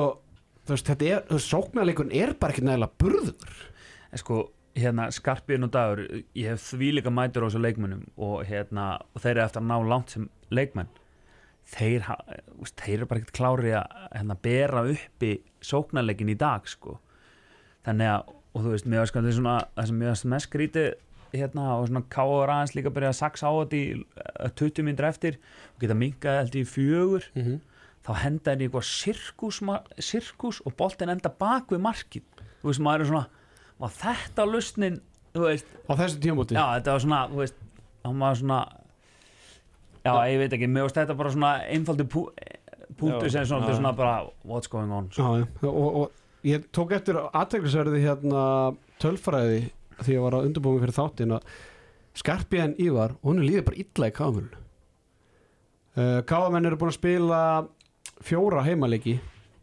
þú veist, þetta er, þú veist, sóknarleikun er bara ekki nægilega burður. Sko, hérna, Skarpíðin og Dagur ég hef því líka mætur á þessu leikmönnum og hérna, og þeir eru eftir að ná langt sem leikmenn. Þeir, úst, þeir eru bara ekkert klári að hérna, bera uppi sóknarleikin í dag sko. þannig að, og þú veist, mér veist þetta er svona það sem mér veist mest skrítið hérna, og svona káður aðeins líka að byrja að saksa á þetta í eh, 20 minnur eftir og geta minkað held í fjögur. Mm -hmm. þá henda henni eitthvað sirkus, sirkus og boltin enda bak við markið. Þú veist, maður er svona var þetta lausnin, á þessu tímabúti já, þetta var svona, þú veist þá maður svona já, ég veit ekki, veist þetta bara svona einfaldi pú, punktur Já, sem svona, já. svona bara what's going on? Já, og, og ég tók eftir aðteglisverði hérna tölfræði því ég var að undirbúið mig fyrir þáttin að Skarpjan Ívar, hún er líðið bara illa í káðamenn uh, Káðamenn eru búin að spila fjóra heimaleiki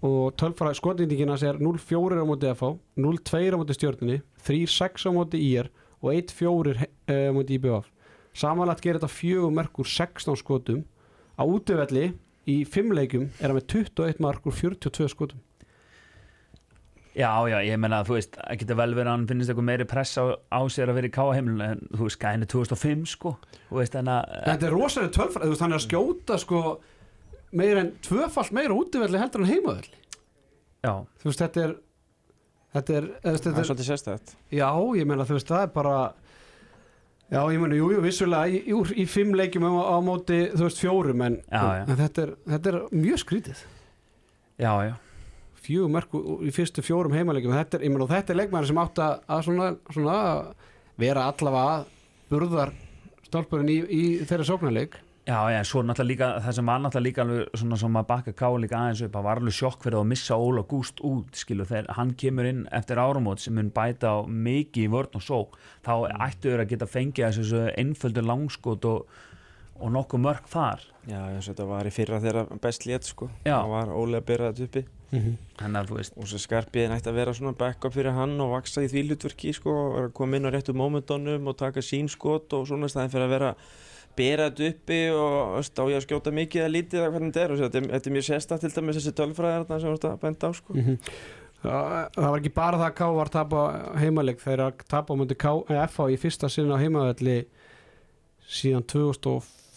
og tölfræði skotnýtingina sér 0-4 á móti FH 0-2 á móti stjórninni 3-6 á móti IR og 1-4 uh, á móti IBF samanlagt gerir þetta fjögur merkur 16 skotum. Á útivelli í fimm leikum er hann með 21 markur 42 skotum já, já, ég meina, þú veist, það getur vel verið að hann finnist eitthvað meiri press á, á sér að vera í káa heimilinu en þú veist, gæðin er 2005 sko. Þú veist, en að Þetta er rosalega tölfræð, þú veist, hann er að skjóta sko meir en tvöfalt meira útivelli heldur en heimavelli. Já, þú veist, þetta er þetta er, þetta er er svolítið sérstætt já, ég meina, þú veist, það er bara já, ég meina, jú, jú, vissulega í, í, í fimm leikjum á, á móti, þú veist, fjórum en, Já, já. en þetta, er, þetta er mjög skrítið. Já, já fjögur merku í fyrstu fjórum heimaleikjum. Þetta þetta er leikmæður sem átt að, svona, svona vera allavega burðar stálpurinn í, í þeirra sóknarleik. Já, já, svo náttúrulega líka, það sem var náttúrulega líka alveg svona sem að bakka ká líka aðeins upp að var alveg sjokk fyrir að missa Óla Gúst út skilu, þegar hann kemur inn eftir áramót sem mun bæta mikið í vörn og só þá ættu þau að geta fengið þessu einföldu langskot og, og nokkuð mörg þar Já, eins og þetta var í fyrra þegar best lét sko. Já. Það var ólega að byrja þetta uppi þannig að þú veist, og svo skarpiðin ætti að vera svona backup fyrir hann og vaksa í því hlutverki sko og koma inn á réttu momentunum og taka sín skot og svona staðin fyrir að vera þetta uppi og veist, á ég að skjóta mikið eða lítið eða hvernig þetta er. Og þetta, er- þetta er mjög sérstætt til dæmis þessi tölfræðar þarna sem að benda á sko. Það það var ekki bara það að K var tapa heimaleik þeir að tapa á myndi K eh, FH í fyrsta sinna á heimavelli síðan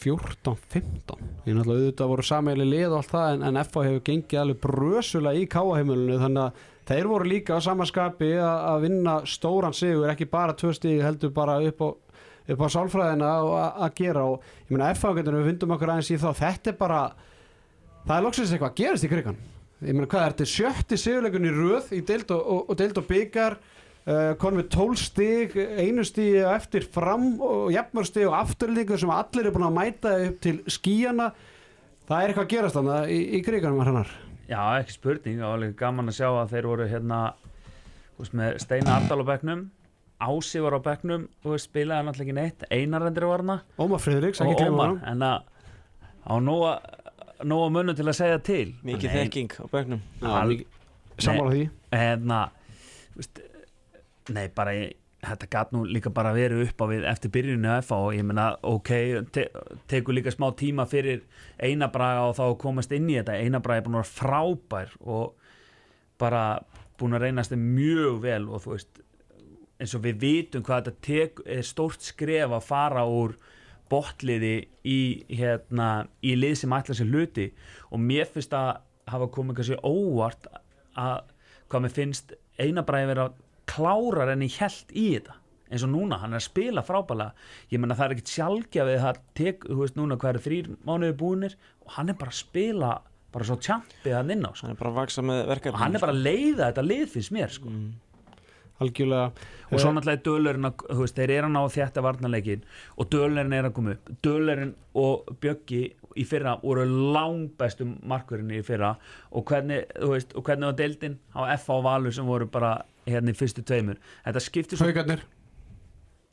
2014-15 ég náttúrulega auðvitað voru sameigli lið og allt það en, en FH hefur gengið alveg brösulega í K heimilinu þannig að þeir voru líka á samanskapi að, vinna stóran sigur ekki bara tvö stíg heldur bara upp á upp á sálfræðina að, gera. Og ég meina FH getur við fundum okkur aðeins í þá þetta er bara það er loksins eitthvað að gerast í krigan ég meina hvað er þetta sjötti sigurleikun í röð í deild og, og, og deild og byggar uh, konum við 12 stig einu stig eftir fram og jafnmör stig og afturlíkur sem allir er búin að mæta upp til skíjana það er eitthvað að gerast þannig í, í kriganum hennar. Já, ekki spurning. Og alveg gaman að sjá að þeir voru hérna veist, með Steina Ardal á bekknum Ási var á bekknum og spilaði náttúrulega ekki neitt. Einarrendur var hana Ómar Friðriks, ekki glemma Ómar hann en að á nóga nóga munum til að segja til. Mikið þekking á bekknum. Al- sammála því. hérna þú veist, nei bara ég, þetta gat nú líka bara verið upp á við eftir byrjunni að FA og ég meina ok, te, tekur líka smá tíma fyrir einabraga og þá að komast inn í þetta. Einabraga er búin að vera frábær og bara búin að reynast þeim mjög vel og þú veist eins og við vitum hvað þetta er stórt skref að fara úr botliði í, hérna, í lið sem ætla sér hluti og mér finnst að hafa komið kannski óvart að hvað mér finnst einabræði vera klárar en ég held í þetta eins og núna, hann er að spila frábælega ég menna það er ekkit sjálfgjafið það tek, þú veist núna hvað eru þrýr mánuði búinir og hann er bara að spila bara svo tjampið hann inn á sko. hann er bara að vaksa með verkefni og hann er bara að leiða þetta lið finnst mér sko. algjörlega. Og svo náttúrulega er dölurinn að, þú veist, þeir eru að ná að þjætta varnarleikin og dölurinn er að koma upp. Dölurinn og Bjöggi í fyrra voru langbæstu markurinn í fyrra og hvernig, þú veist, og hvernig var deildin á F og Valur sem voru bara hérna í fyrstu tveimur. Þetta skiptir svo, Haukarnir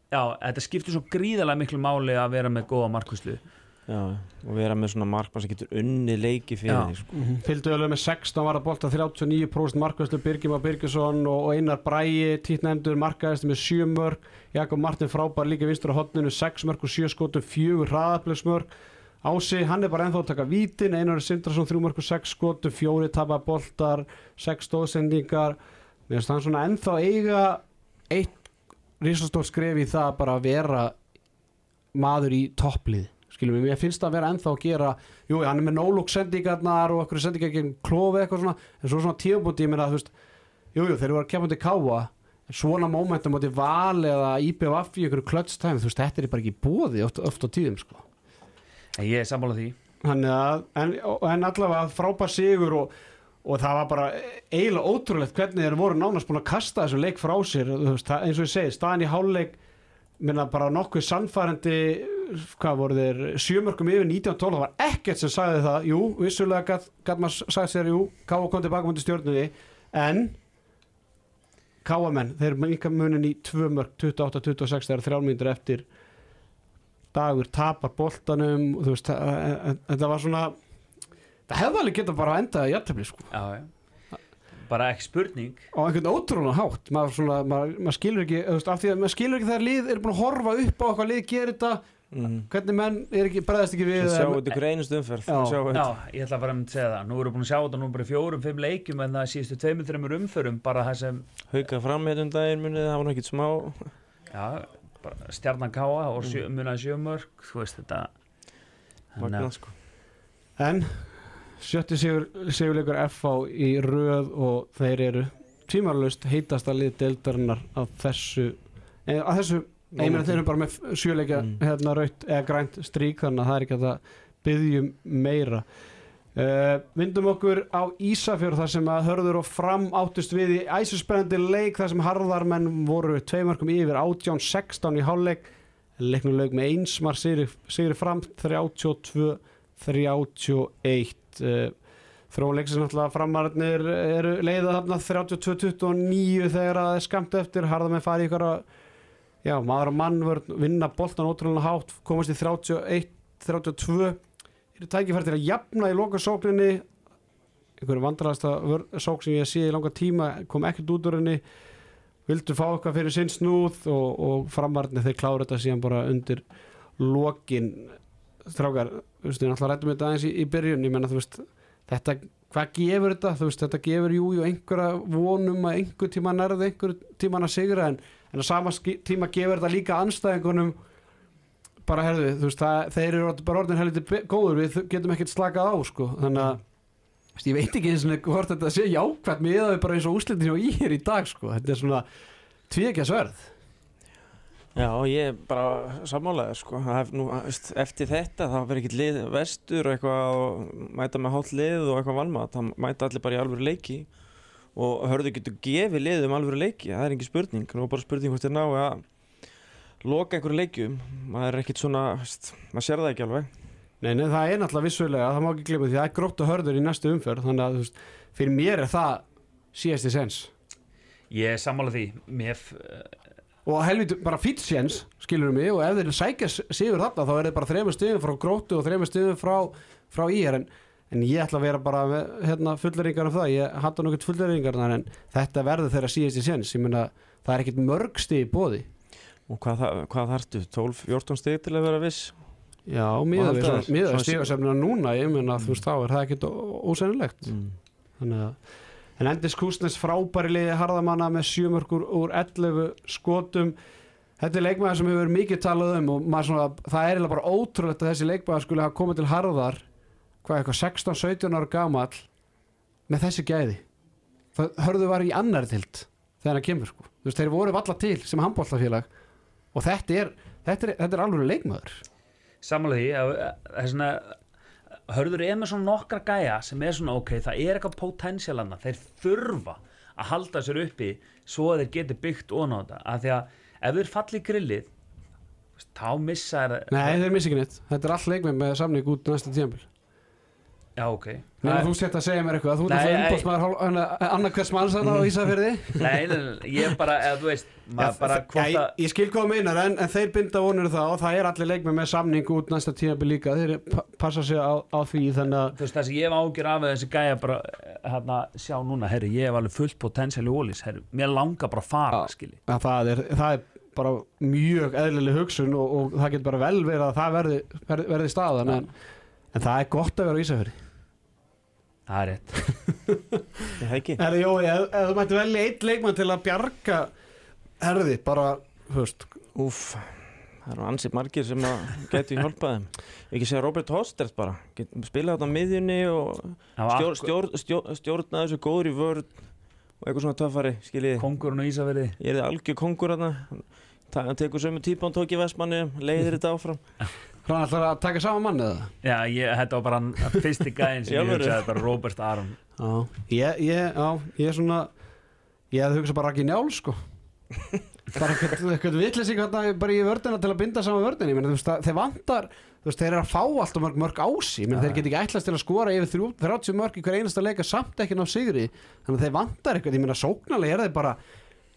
já, þetta skiptir svo gríðarlega miklu máli að vera með góða markuslu Já, og vera með svona markmann sem getur unni leiki fyrir Já. þig sko. Fylgdu alveg með 16 var að bolta 39% markaðislu Birgima Birgisson og og Einar Bræi títnefndur markaðislu með 7 mörg Jakob Martin frábær líka vinstur á hotninu 6 mörg og 7 skotum 4 hraðaflegsmörg Ási, hann er bara ennþá að taka vítin. Einar Sindrason 3 mörg og 6 skotum 4 tapa boltar 6 stóðsendingar. Mér finnst hann svona ennþá eiga eitt risastór skref í það bara að vera maður í topplið skilum við, mér finnst það að vera ennþá að gera jú, hann er með nólúk sendingarnar og okkur sendingar gegn klofi eitthvað svona en svo svona tíðbúti, ég meina, þú veist jú, jú, þeir eru að kemja til káa svona momentum átti val eða IPVF í einhverju klötstæmi, þú veist, þetta er bara ekki bóði oft, oft á tíðum, sko ég er sammála því. Að, en, en allavega frábær sigur og, og það var bara eiginlega ótrúlegt hvernig þeir voru nánast búin að kasta þessu leik frá sér. Veist, eins og ég segi, staðan í hálfleik minna bara nokkuð sannfærandi hvað voru þeir sjömörkum yfir 1912, það var ekkert sem sagði það. Jú, vissulega gæt, gæt maður sagði sér jú, Káa kom tilbaka mútið stjórnunni en Káamenn, þeir minka munin í tvö mörg 28-26 þegar þrjálmyndur eftir dagur tapar boltanum og þú veist, það- en- en- þetta var svona það hefði alveg getað bara endað í jættefli sko. Já, já. Bara ekki spurning. Á einhvern ótrúlega hátt maður, svona, maður, maður skilur ekki þú veist, af því að maður skilur ekki þegar lið er búin að horfa upp á okkar lið gerir þetta mm. hvernig menn er ekki, bregðast ekki við Sjá en- þetta ykkur einustu umferð. Já. Ég ætla að fara að segja það. Nú erum við búin að sjá þetta nú bara fjórum, fimm leikjum en það síðustu tveimur, þreimur umförum bara það sem, Hauka fram hérna um daginn munið Það var ekkert smá. Já, bara stjarnan káa og sjö, munaði sjömörk þú veist þetta. Að- sko. En sjötti sigur, sigurleikur FH í röð og þeir eru tímarlaust heitasta lið deildarinnar á þessu eh, á þessu meina þeir eru bara með sjöleikja Mm. hérna raut eða grænt strík þannig að það er ekki að byggjum meira uh, vindum okkur á Ísafjörð þar sem að hörður og fram áttust við í æsuspennandi leik þar sem harðarmenn voru tveimarkum yfir 18-16 í hálfleik. Leiknum leik með einsmar sigri, sigri fram 32-31 uh, þróleiksins náttúrulega framararnir eru leiða þarna 32-29 þegar að skamt eftir. Harðarmenn fari ykkur að já, maður og mann vinna boltan ótrúlega hátt, komast í 31 32 eru tækifæri til að jafna í loka sókninni einhverju vandraðasta sók sem ég sé í langa tíma kom ekkert út úr henni. Vildu fá okkar fyrir sinn snúð og, og framarni þeir klára þetta síðan bara undir lokin. Strákar, þú veist, ég náttúrulega rættum þetta aðeins í, í byrjun, ég menna þú veist þetta, hvað gefur þetta, þú veist, þetta gefur jú, jú einhverja vonum að einhver tíma nærði einhver tíma að sigra en, en á sama tíma gefur þetta líka anstæðingunum bara herðu, þú veist, það, þeir eru bara orðin helviti góður, við getum ekkert slakað á sko, þannig að ég veit ekki eins og hvort þetta sé jákvæmt með það bara eins og úslitin hjá í hér í dag sko, þetta er svona tvíekja sverð Já, ég er bara sammálaði sko. Hef nú, eftir þetta þá verður ekkert lið vestur og eitthvað og mæta með hálft lið og eitthvað valmat. Það mæta allir bara í alvöru leiki og hörðu getur gefið lið um alvöru leiki? Það er ekki spurning, nú er bara spurning hvort þér ná að loka einhverju leikjum maður er ekkert svona, veist, maður sér það ekki alveg. Nei, nei, það er náttúrulega vissulega, það má ekki glemja því það er grótt og hörður í næstu umferð þannig að veist, fyrir mér er það síðasti sens Ég er sammála því Mér, f- og helviti bara fýtt sens, skilur mig og ef þeir sækja s- sigur þarna þá er þeir bara þreymur stöðum frá gróttu og þreymur stöðum frá, frá ír en, en ég ætla að vera bara með, hérna, fulleringar um það, ég hattu nokkurt fulleringar en þetta verður þeirra síðasti sens ég meina, það er ekkit mörg stig í bóði og hvað, hvað þarftu, 12-14 stig til að vera viss? Já, miðað við við stigasefnina núna ég meina, þú veist, þá er það ekkit ó- ósennilegt. Mm. þannig að en Endis Kúsnes frábæri liði harðamanna með sjömörkur úr 11 skotum. Þetta er leikmaður sem hefur verið mikið talað um og svona, það er bara ótrúlegt að þessi leikmaður skulle hafa komið til harðar hvað eitthvað 16-17 ára gamall með þessi gæði. Það hörðu var í annar tild þegar hann kemur sko, þú veist þeir voru valla til sem handbóltafélag og þetta er þetta er, þetta er alveg leikmaður. Sammála því er svona hörður er með svona nokkra gæja sem er svona ok, það er eitthvað potensialanna þeir þurfa að halda sér uppi svo að þeir geti byggt þetta. Af því að ef þeir falli í grillið þá missa þeir Nei, þeir missi ekki neitt, þetta er all leikmenn með samning út næsta tíðanbíl Já, ok. Það- þú sett að segja mér eitthvað, þú ert Nei, alltaf nei. umbóðsmaður annarkværs manns þarna á Ísafirði. Nei, nei, nei, ég bara, eða þú veist maður bara hvort ég, að ég skil hvað þú meinar en, en þeir binda vonir það og það er allir leikmenn með samning út næsta tímabil líka. Þeir pa- passa sig á, á því þannig að þú veist það sem ég hef ágjur af að þessi gæja bara hérna sjá núna, herri, ég hef alveg fullt potensial í ólís, herri, mér langar bara að fara, Já. skilji. Að það, er, það er bara mjög eðlileg hugsun og, og það getur bara vel verið að það verði, verði, verði staðan en, en það er gott að vera á Ísafirði Það er rétt. Ég hef ekki? Herri Jói, ef, ef þú mætti velja eitt leikmann til að bjarga herði, bara, veist Úf, það eru ansið margir sem að geti hjálpað þeim. Ekki segja Robert Hostert bara. Get, Spila þetta á miðjunni og Það var stjór, stjór, stjór, stjórna þessu góður í vörð og eitthvað svona töffari, skiljið kongurinn og Ísafirði. Ég er algjör kongur hann hann tekur sömu típan tók í Vestmanni leiðir þetta áfram Hvað ætlar að taka saman mann eða? Já, ég, þetta var bara fyrsti gæðin sem ég hugsaði bara Robert Aron. Já, ég, ég, já, ég er svona ég hefði hugsað bara ekki njál sko. Bara eitthvað, hérna bara í vördina til að binda saman vördina þú veist, það- þeir vantar þú veist, þeir eru að fá alltaf mörg, mörg ási menn þeir get ekki ætlast til að skora yfir þrjú- 30 mörg í hver einasta leika samt ekki ná sigri. Þannig að þeir vantar eitthvað, ég meina sóknarlega er þeir bara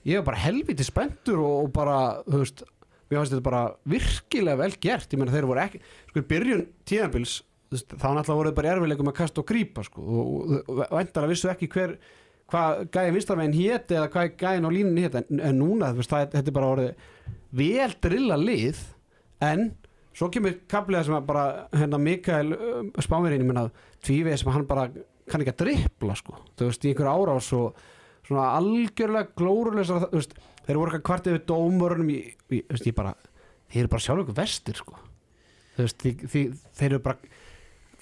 ég er bara helviti spenntur og, og bara, þú veist mér finnst þetta bara virkilega vel gert. Ég meina þeir voru ekki, sko byrjun tíðanbils þá náttúrulega voru þeir bara erfileikum að kasta og grípa sko og, og, og vendar að vissu ekki hver hvað gæði vinstarveginn héti eða hvað gæðin á línunni héti en, en núna veist, það, þetta er bara orðið vel drilla lið en svo kemur kapliða sem að bara hérna Mikael uh, spámirinn tvífið sem hann bara kann ekki að drippla sko, þú veist, í einhver árás og svona algjörlega glóruleysar þeir voru eitthvað kvart yfir dómurunum í, í, þú veist, ég bara þeir eru bara sjálf ykkur vestir sko veist, því, því, þeir eru bara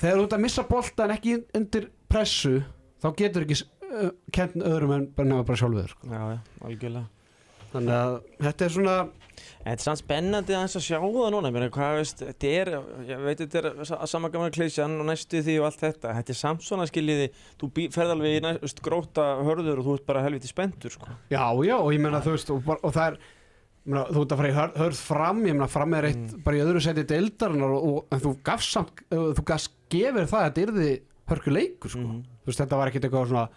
þegar þú ert að missa bolta en ekki undir pressu, þá getur ekki uh, kent öðrum en bara nefna bara sjálfur sko. Já, já, algjörlega þannig að þetta er svona þetta er samt spennandi aðeins að sjá það núna, ég meina, hvað veist, þetta er, ég veit þetta er sa- sama gamla klísjan og næstu því og allt þetta, þetta er samt svona skiljiði, þú ferð alveg í næst, gróta hörður og þú ert bara helviti spenntur, sko. Já, já, og ég meina þú veist og, og það er, ég meina, þú ert að fara í hörð, hörð fram ég meina fram er eitt bara í öðru seti deildarinnar og, og en þú gafst samt þú gafst gefur það að þetta yrði hörku leikur sko. Mhm. þú veist, þetta var ekkit eitthvað svona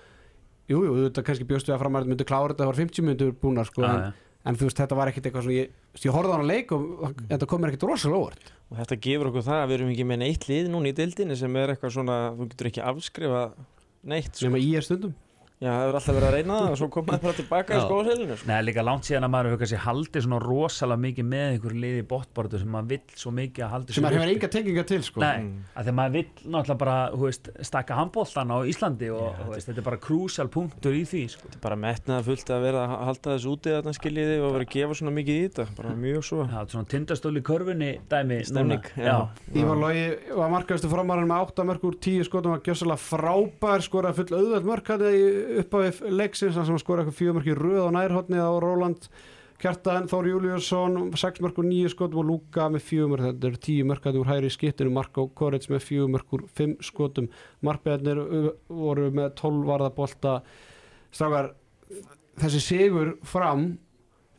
jú, jú, þetta kannski bjóstu að fram að þetta myndi klára þetta það var 50 myndur búnar sko, Já, en, já. en þú veist, þetta var ekkit eitthvað svona ég, ég horfði á hana leik og þetta kom mér ekkit rosalega óvart Og þetta gefur okkur það að við erum ekki með neitt lið núna í deildinni sem er eitthvað svona, þú getur ekki afskrifa neitt, sko. nema í er stundum Já, það er alltaf verið að reyna það og svo komaði bara tilbaka í Já. skóðaseilinu, sko. Nei, líka langt síðan að maður hefur kannski haldið svona rosalega mikið með einhver liði í botbortu sem maður vill svo mikið að haldi sem maður hefur enga tenginga til sko. Nei, Mm. að því maður vill náttúrulega bara, hú veist, stakka handbóltan á Íslandi og hú veist, þetta er bara krúsjál punktur í því, sko. Þetta er bara metnaða fullt að vera að halda þessu úti þarna skiljiði og vera að gefa svona mikið í þetta, bara mjög svo. Já, svona tindastóli í körfunni dæmi Stemning, núna. já. Ívar Lógi var markaðustu framarinn með 8 mörg úr 10 skotum var gjössalega frábær skoraði full auðveld mörg hann upp af leiksins sem skoraði eitthvað 4 mörg í röð á nærhóttni á Róland Kjartan Þór Júliusson 6 mörg úr 9 skotum og Lúka með 4 mörg þetta eru 10 mörg hann úr hæri skiptinu Marko Korets með 4 mörg úr 5 skotum Markbeðarnir voru með 12 varðabolta strákar þessi sigur fram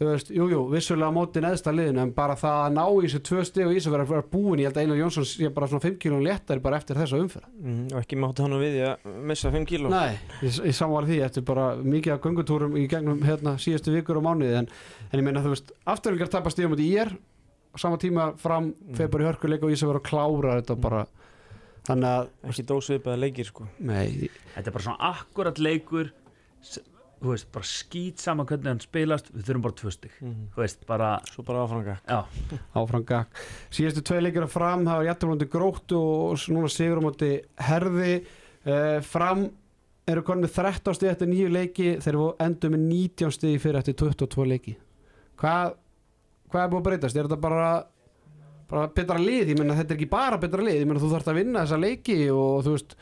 þú veist, jú, jú, vissulega á móti neðsta liðinu en bara það að ná í þessu tvö stig og í þessu vera, vera búin, ég held að Einar Jónsson sé bara svona 5 kílón léttari bara eftir þessa umferð Mm, og ekki mátti hann við í að missa 5 kíló. Nei, ég, ég samvar því eftir bara mikið af göngutúrum í gegnum hérna síðustu vikur og mánuði en, en ég meina þú veist, afturhengar tapar stíðum út í ég á sama tíma fram fer bara í hörkuleik og í þessu vera að klára þetta bara þannig að Ekki dósvipaða leikir, sko. nei, Þetta er bara svona akkurat leikur, þú veist, bara skýt saman hvernig hann spilast, við þurfum bara tvö stig. Mm. Þú veist, bara, Svo bara áfranga. já, áfram gakk. Síðustu tvei leikir að fram, það var jættumlóndi gróttu og núna sigur á móti herði. Uh, fram eru konið með 13 stig eftir nýju leiki þeir eru endur með 19 stig fyrir eftir 22 leiki. Hvað hvað er búið að breytast, er þetta bara bara betra lið, ég menna þetta er ekki bara betra lið, ég menna þú þarfst að vinna þessa leiki og þú veist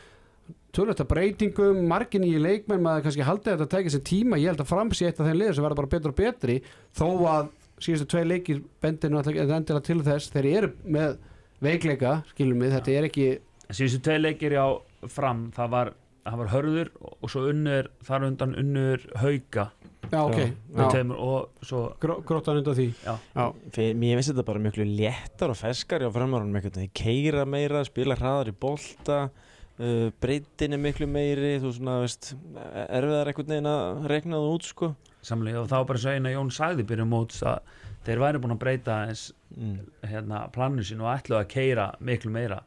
tölvöld að breytingum, margin í leikmenn maður kannski haldið þetta að tekja sér tíma. Ég held að framsí eitt af þeim liður sem verða bara betur og betri þó að síðustu tvei leikir bendinu að endilega til þess. Þeir eru með veikleika skilum við, þetta er ekki síðustu tvei leikir á fram, það var, það var hörður og svo unnur, þar undan unnur hauka. Já ok, Já, og svo, Gró, grótan undan því. Já, já, Fyrir, mér finnst þetta bara miklu léttar og feskari á einhvern veginn, keira meira, spila hraðar í bolta uh, breytin er miklu meiri þú svona, veist, erfiðar einhvern veginn að rekna það út sko. Samlega og þá bara svo eina Jón sagði byrjum móts að þeir væri búin að breyta eins mm. hérna planu sín og ætlu að keira miklu meira.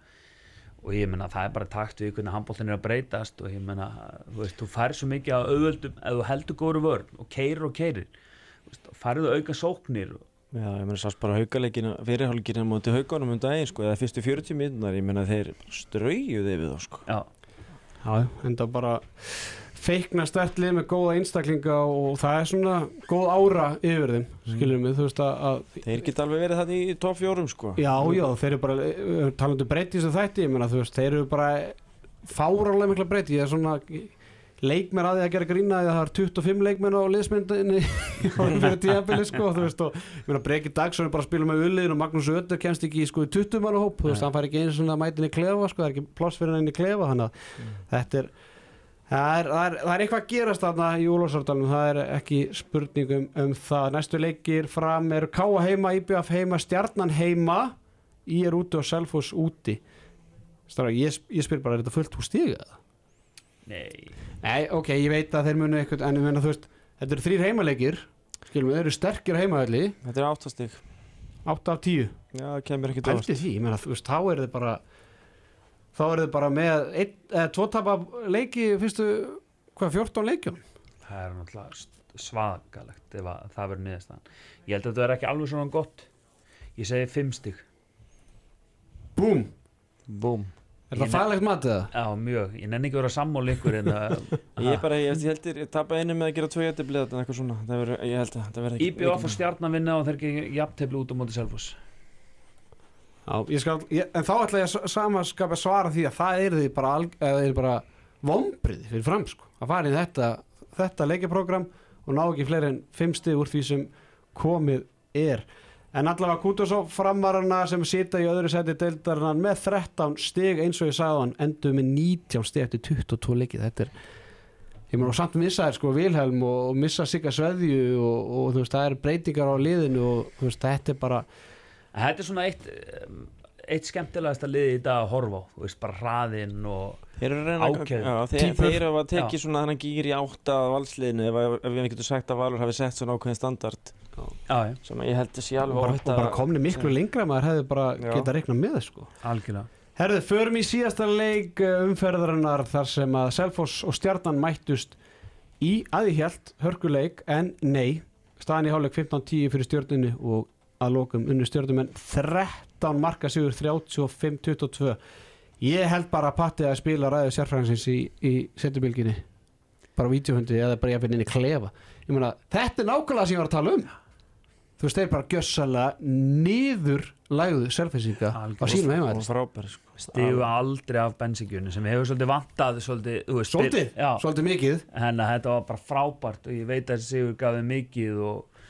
Og ég meina það er bara takt við hvernig handbóltin er að breytast og ég meina þú veist, þú fær svo mikið að auðvöldum ef þú heldur góru vörn og keirir og keirir veist, færðu auka sóknir Já, ég meina sást bara haugaleikina fyrirhálgina múti haugunum um daginn sko eða fyrstu 40 minnar, ég meina þeir straujuði við þá sko. Já, Já, enda bara feikna stertlið með góða einstaklinga og það er svona góð ára yfir þeim, skiljum við, þú veist að, að Þeir geta alveg verið þetta í top 4 sko. Já, já, þeir eru bara talandu breyti sem þætti, ég meina þú veist, þeir eru bara fáralega mikla breyti, ég er svona leikmenn að því að gera grína því að það er 25 leikmenn á liðsmyndinni fyrir tíðabili sko, veist og ég meina Breki Dagsson er bara að spila með ulliðin og Magnús Ötter kemst ekki í sko í 20 manna hóp, þú veist, hann fær ekki eins og mætin í klefa sko, það er ekki ploss fyrir hann í klefa þannig að þetta er Það er, það, er, það er eitthvað að gerast þarna í Úlfarsardalum, það er ekki spurningum um það. Næstu leikir fram eru Káa heima, IBF heima, Stjarnan heima, í er úti og Selfoss úti. Stara, ég, ég er nei Nei, ok, ég veit að þeir munu eitthvað, en ég meina þú veist, þetta eru þrýr heimaleikir, skilum við, þeir eru sterkir heimaðalli, Þetta er áttastig 8 af 10. Já, það kemur ekki dóst Pælti því, ég meina, þú veist, þá er þið bara, þá er þið bara með ein, eða, tvo tapa leiki fyrstu, hvað, 14 leikjum? það er náttúrulega svakalegt ef að það verður niðurstaðan. Ég held að þetta verður ekki alveg svona gott. Ég segi fimm stig. Búm! Búm Er það fælegt matið það? já mjög, ég nenni ekki að vera sammála ykkur en að Ég er bara, ég, ég heldur, ég tapa einu með að gera tvö jætti bleið eitthvað svona, það verður, ég held að það verður ekki IBF og stjarnan vinna og þeir ekki jafntefli út á móti Selfoss. Já, ég skal, ég, en þá ætla ég að samanskapa svara því að það er því bara, alg- eða er bara vombriði fyrir fram sko, að fara í þetta, þetta leikjaprogram og ná ekki fleiri en fimm stig úr því sem komið er. En allavega Kútos á framarana sem sita í öðru seti deildarinnan með 13 stig eins og ég sagði hann endur með 19 stig eftir 22 leikið. Þetta er, ég mér og samt missa þér sko Vilhelm og, og missa Sigga Sveðju og, og þú veist það er breytingar á liðinu og þú veist þetta er bara Þetta er svona eitt eitt skemmtilegasta liði í dag að horfa á þú veist bara hraðinn og Þeir eru að reyna að, já, þeir, eru að tekið svona þannig gýr í átta að valsliðinu ef, ef við getum sagt að Valur hafi sett svona ákveðin standard sem ég held að sé alveg bara, og bara að- komni miklu lengra maður hefði bara Já. geta reiknað með sko. Algjörlega. Herðu, förum í síðasta leik uh, umferðarinnar þar sem að Selfoss og Stjarnan mættust í aðihjalt hörkuleik en nei, staðan í hálfleik 15-10 fyrir stjörnunni og að lokum unnu stjörnum en 13 marka sigur 35-22 ég held bara að Patti að spila ræðu sérfræðinsins í, í setjubilginni bara á vídeohundi eða bara jafnir inn í klefa. Ég meina, þetta er nákvæmlega sem ég var að tala um þú veist, þeir bara gjössalega niður lægðu selfisinga á sínum frábær sko. stigu aldrei af bensingjunni sem hefur svolítið vantað svolítið, þú veist, Svolítið, já, svolítið mikið? En að þetta var bara frábært og ég veit að þessi sigur gaf þeim mikið og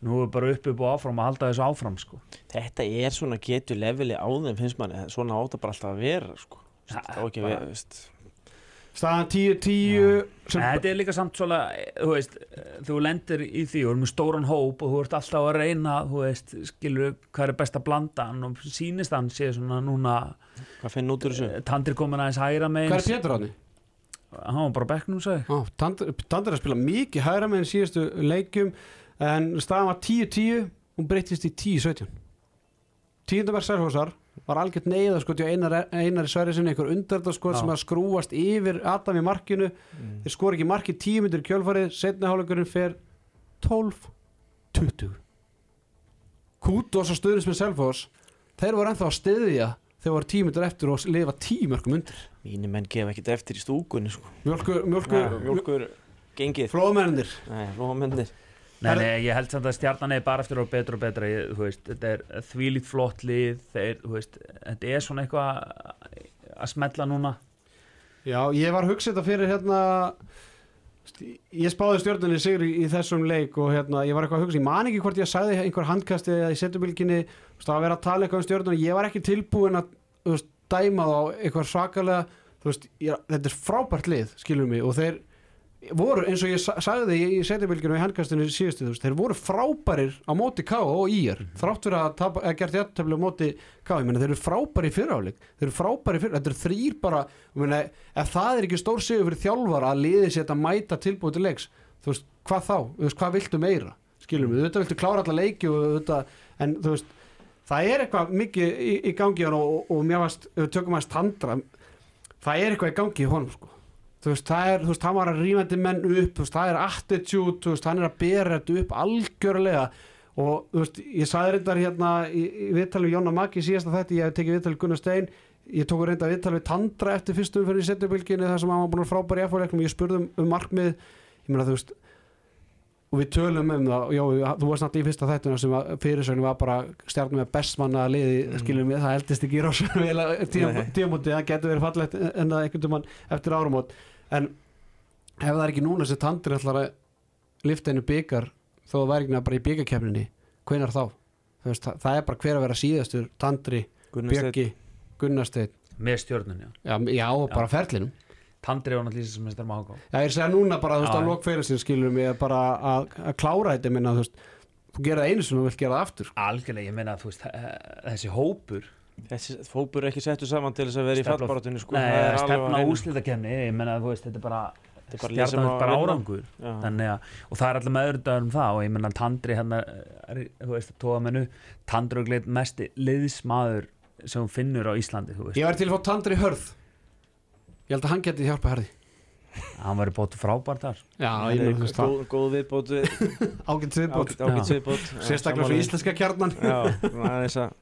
nú er bara upp upp og áfram að halda þessu áfram sko. Þetta er svona getur leveli á þeim finnst manni, svona átta bara alltaf að vera sko. Ekki að bara- veist staðan 10-10 sem En þetta er líka samt svona, þú veist, þú lendir í því og er með stóran hóp og þú ert alltaf að reyna, þú veist, skilur hvað er best að blanda hann og sýnist hann sé svona núna, Hvað finn út úr þessu? Tandri komin aðeins hægra megin, hvað er Pétur hann var bara bekknum segi. Tandur er að spila mikið hægra með en síðustu leikjum en staðan var 10-10 hún breytist í 10-17 tíundabær Særhósar var algjört neyða sko til einar, einar Sverri sinni einhver undardaskot sem að skrúast yfir Adam í markinu. Mm. þeir skor ekki markið 10 myndir í kjölfarið. Setni hálfleikurinn fer 12-20 Kútos og stöðnis með Selfoss. Þeir voru ennþá að styðja þegar voru 10 myndir eftir og lifa 10 mörgum undir. Mínu menn gefa ekkert eftir í stúkunni sko. mjölkur, mjölkur, Mjölkur gengið. Flóðmennir Nei, flómennir Nei, nei, ég held samt að stjarnan er bara eftir og betra og betra, ég, þú veist, þetta er þvílít flott lið, þeir, þú veist, þetta er svona eitthvað að smetla núna. Já, ég var hugsa þetta fyrir hérna ég spáði stjórnunni sigri í, í þessum leik og hérna, ég var eitthvað að hugsa, ég man ekki hvort ég sagði einhver handkasti eða í setjubilginni það var að vera að tala eitthvað um stjórnunni, ég var ekki tilbúin að þú veist, dæma þá eitthvað svakalega þú veist, ég, þetta er frábært lið, skilur mig og þeir voru eins og ég sa- sagði í setjabylginu í handkastinu síðustu þú veist, þeir voru frábærir á móti K og IR þrátt fyrir að, að gert jættöfli á móti K ég meina þeir eru frábæri fyriráleik þeir eru frábæri fyrir, þetta eru þrýr bara ég meina, ef það er ekki stór sigur fyrir þjálfara að liði sér að mæta tilbúið til leiks þú veist, hvað þá, þú veist, hvað viltu meira? Skilum við, þetta viltu klára alla leiki og þetta, en þú veist það er eitthvað mikið í, í gangi og, og, og mér varst, það er eitthvað í gangi í honum sko þú veist, það er, þú veist, hann var að rýmandi menn upp, þú veist, það er attitude, þú veist, hann er að bera þetta upp algjörlega og, þú veist, ég sagði reyndar hérna í, í viðtalið við Jonna Maggi síðasta þetta, ég hef tekið viðtalið við Gunnar Stein ég tók reyndar viðtalið við Tandra eftir fyrstum fyrir setjubilginni þar sem hann var búin að frábæri og ég spurði um, um markmið ég meina, þú veist og við tölum um það, og já, þú varst náttúrulega í fyrsta þættuna sem að fyrirsögnu var bara stjarnum með bestmanna liði, mm. skilum við það eldist ekki rosa vel að Nei. tíamóti, það getur verið fallegt en það einhvern veginn eftir árumót en ef það er ekki núna sem Tandri ætlar að lifta einu byggar þó það væri ekki nema bara í byggarkefninni hvenar þá? Þú Veist, það, það er bara hver að vera síðastur Tandri. Björki, Gunnarsteinn með stjórnun, já já, já, og bara ferlinum Tandri var náttúrulega sem mestar maður Já, ég er að segja núna bara, þú veist, Já, að já. lokferðisins skilur mig bara að, að klára þetta minna, þú veist, þú gera það einu sem þú vilt gera það aftur algjörlega, ég meina að þú veist þessi hópur Þessi fópur er ekki settu saman til þess að vera í fallbarátunni sko. Nei, Það er stefna hreinu. úslitakefni ég meina að þú veist, þetta er bara Þetta er bara er bara að vinna. árangur. Að, og það er allir meðurdagur um það og ég meina Tandri hérna er, þú veist, tóða mennu Tandri og gleit mesti liðsmaður sem hún finnur á Íslandi þú veist, Ég var til að fá Tandri hörð. Ég held að hann geti hjálpa herði. Hann var bótt frábært þar. Já, Það ég er þú veist, það. góð, góð viðbót við- ágætt viðbót Sérstaklega fyrir íslenska kjarnan. Já, aðeins að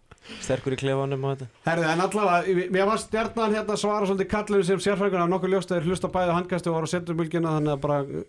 sterkur í klefanum og þetta. Herði, en allavega, mér var stjarnan hérna svara svolítið kallinu sem sérfræðingur af nokkuð ljóst að þeir hlusta bæði á handkastu og voru á setjurbylgjuna þannig að bara uh,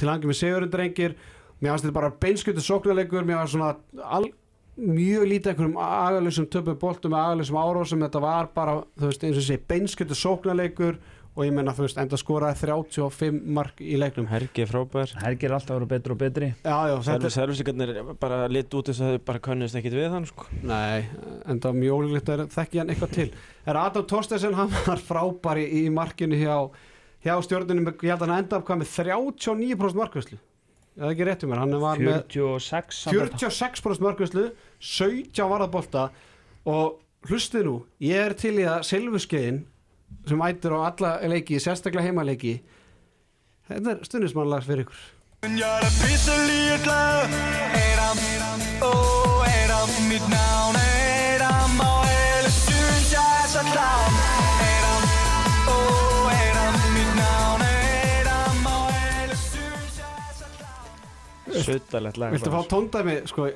til hangi með segurinn drengir. Mér fannst þetta bara beinskutu sóknarleikur mér var svona al, mjög lítið einhverjum agalusum töpum boltum með agalusum árósum þetta var bara, þú veist, eins og sé beinskutu sóknarleikur og ég menna, þú veist, enda skoraði 35 mark í leiknum. Hergi er frábær. Helgi er alltaf að vera betri og betri. Já, já, þetta er Servísikarnir bara lit út þess að þau bara könnist ekkit við hann sko. Nei, en það var mjög ólíklegt að þekki hann eitthvað til. Er Adam Torstensen, hann var frábæri í markinu hjá, hjá stjórnunum ég held að hann enda upp hvað með 39% markvæslu Það er ekki rétt um mér, hann var með 46 samtals. 46% markvæslu 17 varðabolta og hlustið nú, ég er til í að Silfuskeiðin sem ættir á alla leiki, sérstaklega heimaleiki Þetta er stundismannlags fyrir ykkur. Jeg er da pisselig glad Adam, åh Adam Mit navn er Adam Og alle synes jeg er så klam Adam, åh Adam Mit navn er Adam Og alle synes jeg er så klam Suttalegt lag Viltu fá bara. tóndæmi, sko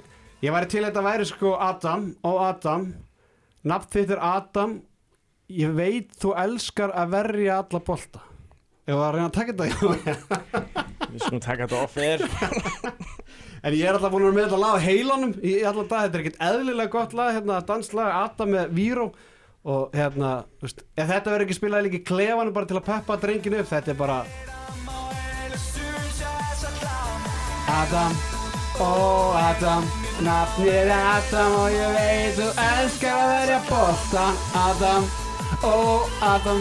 Ég væri til að þetta væri sko Adam og Adam. Nafn þitt er Adam Ég veit þú elskar að verja alla bolta. Ef það að reyna að taka þetta Við skulum taka þetta off air. En ég er alltaf búin að vera með þetta lag heilanum í allan dag, þetta er ekkert eðlilega gott lag hérna, danslag, Adam með Víró. Og hérna, veist, ef þetta verður ekki spilað líka í klefanum bara til að peppa drenginu upp, þetta er bara Adam, ó Adam Nafnið er Adam og ég veit þú elskar að verja boltan Adam, ó Adam.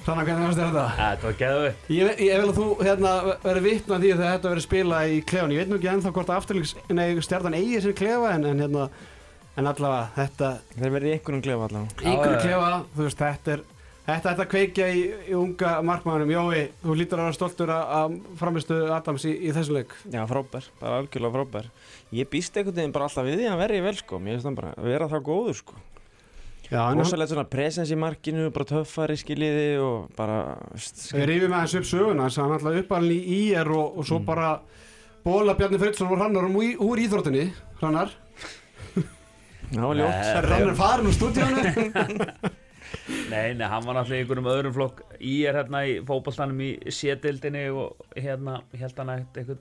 Svona hvernig þér þetta? Þetta var geðu Ég, ég vil að þú hérna, verið vitna því að þetta verið spilað í klefan Ég veit nú ekki ennþá hvort afturlíks Nei, stjarnan eigi sér klefa en, en, hérna, en allavega þetta Þeir verði í einhvernum klefa allavega. Í einhverju já, já. klefa, þú veist, þetta er Þetta ætti að kveikja í, í unga markmannum Jói, þú lítur að vera stoltur að, að framistu Adams í, í þessum leik. Já, frábær, bara algjörlega frábær. Ég býst einhvern veginn bara alltaf við því að hann verði vel sko. Mér finnst hann bara að vera það góður sko Rosalegt svona presens í markinu, bara töffari skiljiði og bara veist, Við rifum aðeins upp söguna þess að hann alltaf uppalinn í IR og, og svo bara Bóla Bjarni Friðsson og Hrannar úr, úr íþróttinni Hrannar, Það var ljótt. Nei. Hrannar farin úr stúdíónu Nei, nei, hann var náttúrulega í einhverjum öðrum flokk í er hérna í fótballstanum í sétildinni og hérna held hann eitthvað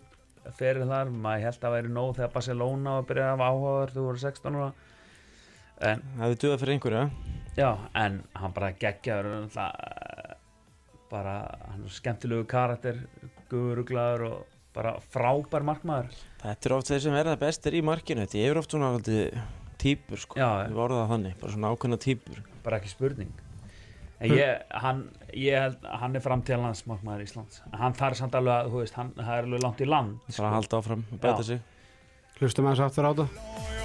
ferið þar, maður held að það væri nóg þegar Barcelona var að byrja að hafa áhugaður þú voru 16 ára. en, Það hefði duðað fyrir einhverju, ja? já, en hann bara geggjaður bara hann er skemmtilegu karakter guruglaður og bara frábær markmaður. Þetta er oft þeir sem verða bestir í markinu Þetta er oft svona típur sko. Já, Við vorum það þannig, bara svona ákveðna típur. Bara ekki spurning. En ég, hann, ég held, hann er framtíðan landsmarkmaður Íslands. En hann þarf samt alveg að, þú veist, hann, það er alveg langt í land Það er að halda áfram og bæta sig. Hlustum aðeins aftur á þetta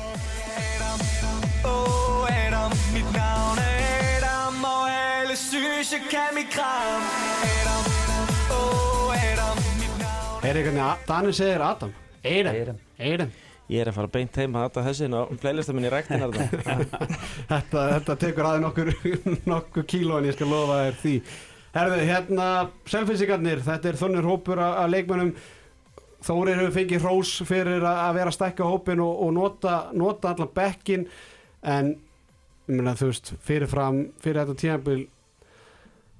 mit navn er Adam Og alle synes jeg kan mit kram. Adam, åh, Adam, mit navn Er eitthvað, Danir segir Adam? Eidem, Eidem. Eidem Ég er að fara beint heim að þetta þessi á playlista minni í rektina þetta, þetta tekur aðeins nokkur, nokkur kíló en ég skal lofa þér því. Herðu, hérna, selfinsingarnir, þetta er þonnir hópur af leikmönnum. Þórir hefur fengið hrós fyrir að að vera að stækka hópin og, og nota, nota allan bekkin en ég meina, þú veist, fyrirfram fyrir þetta tímabil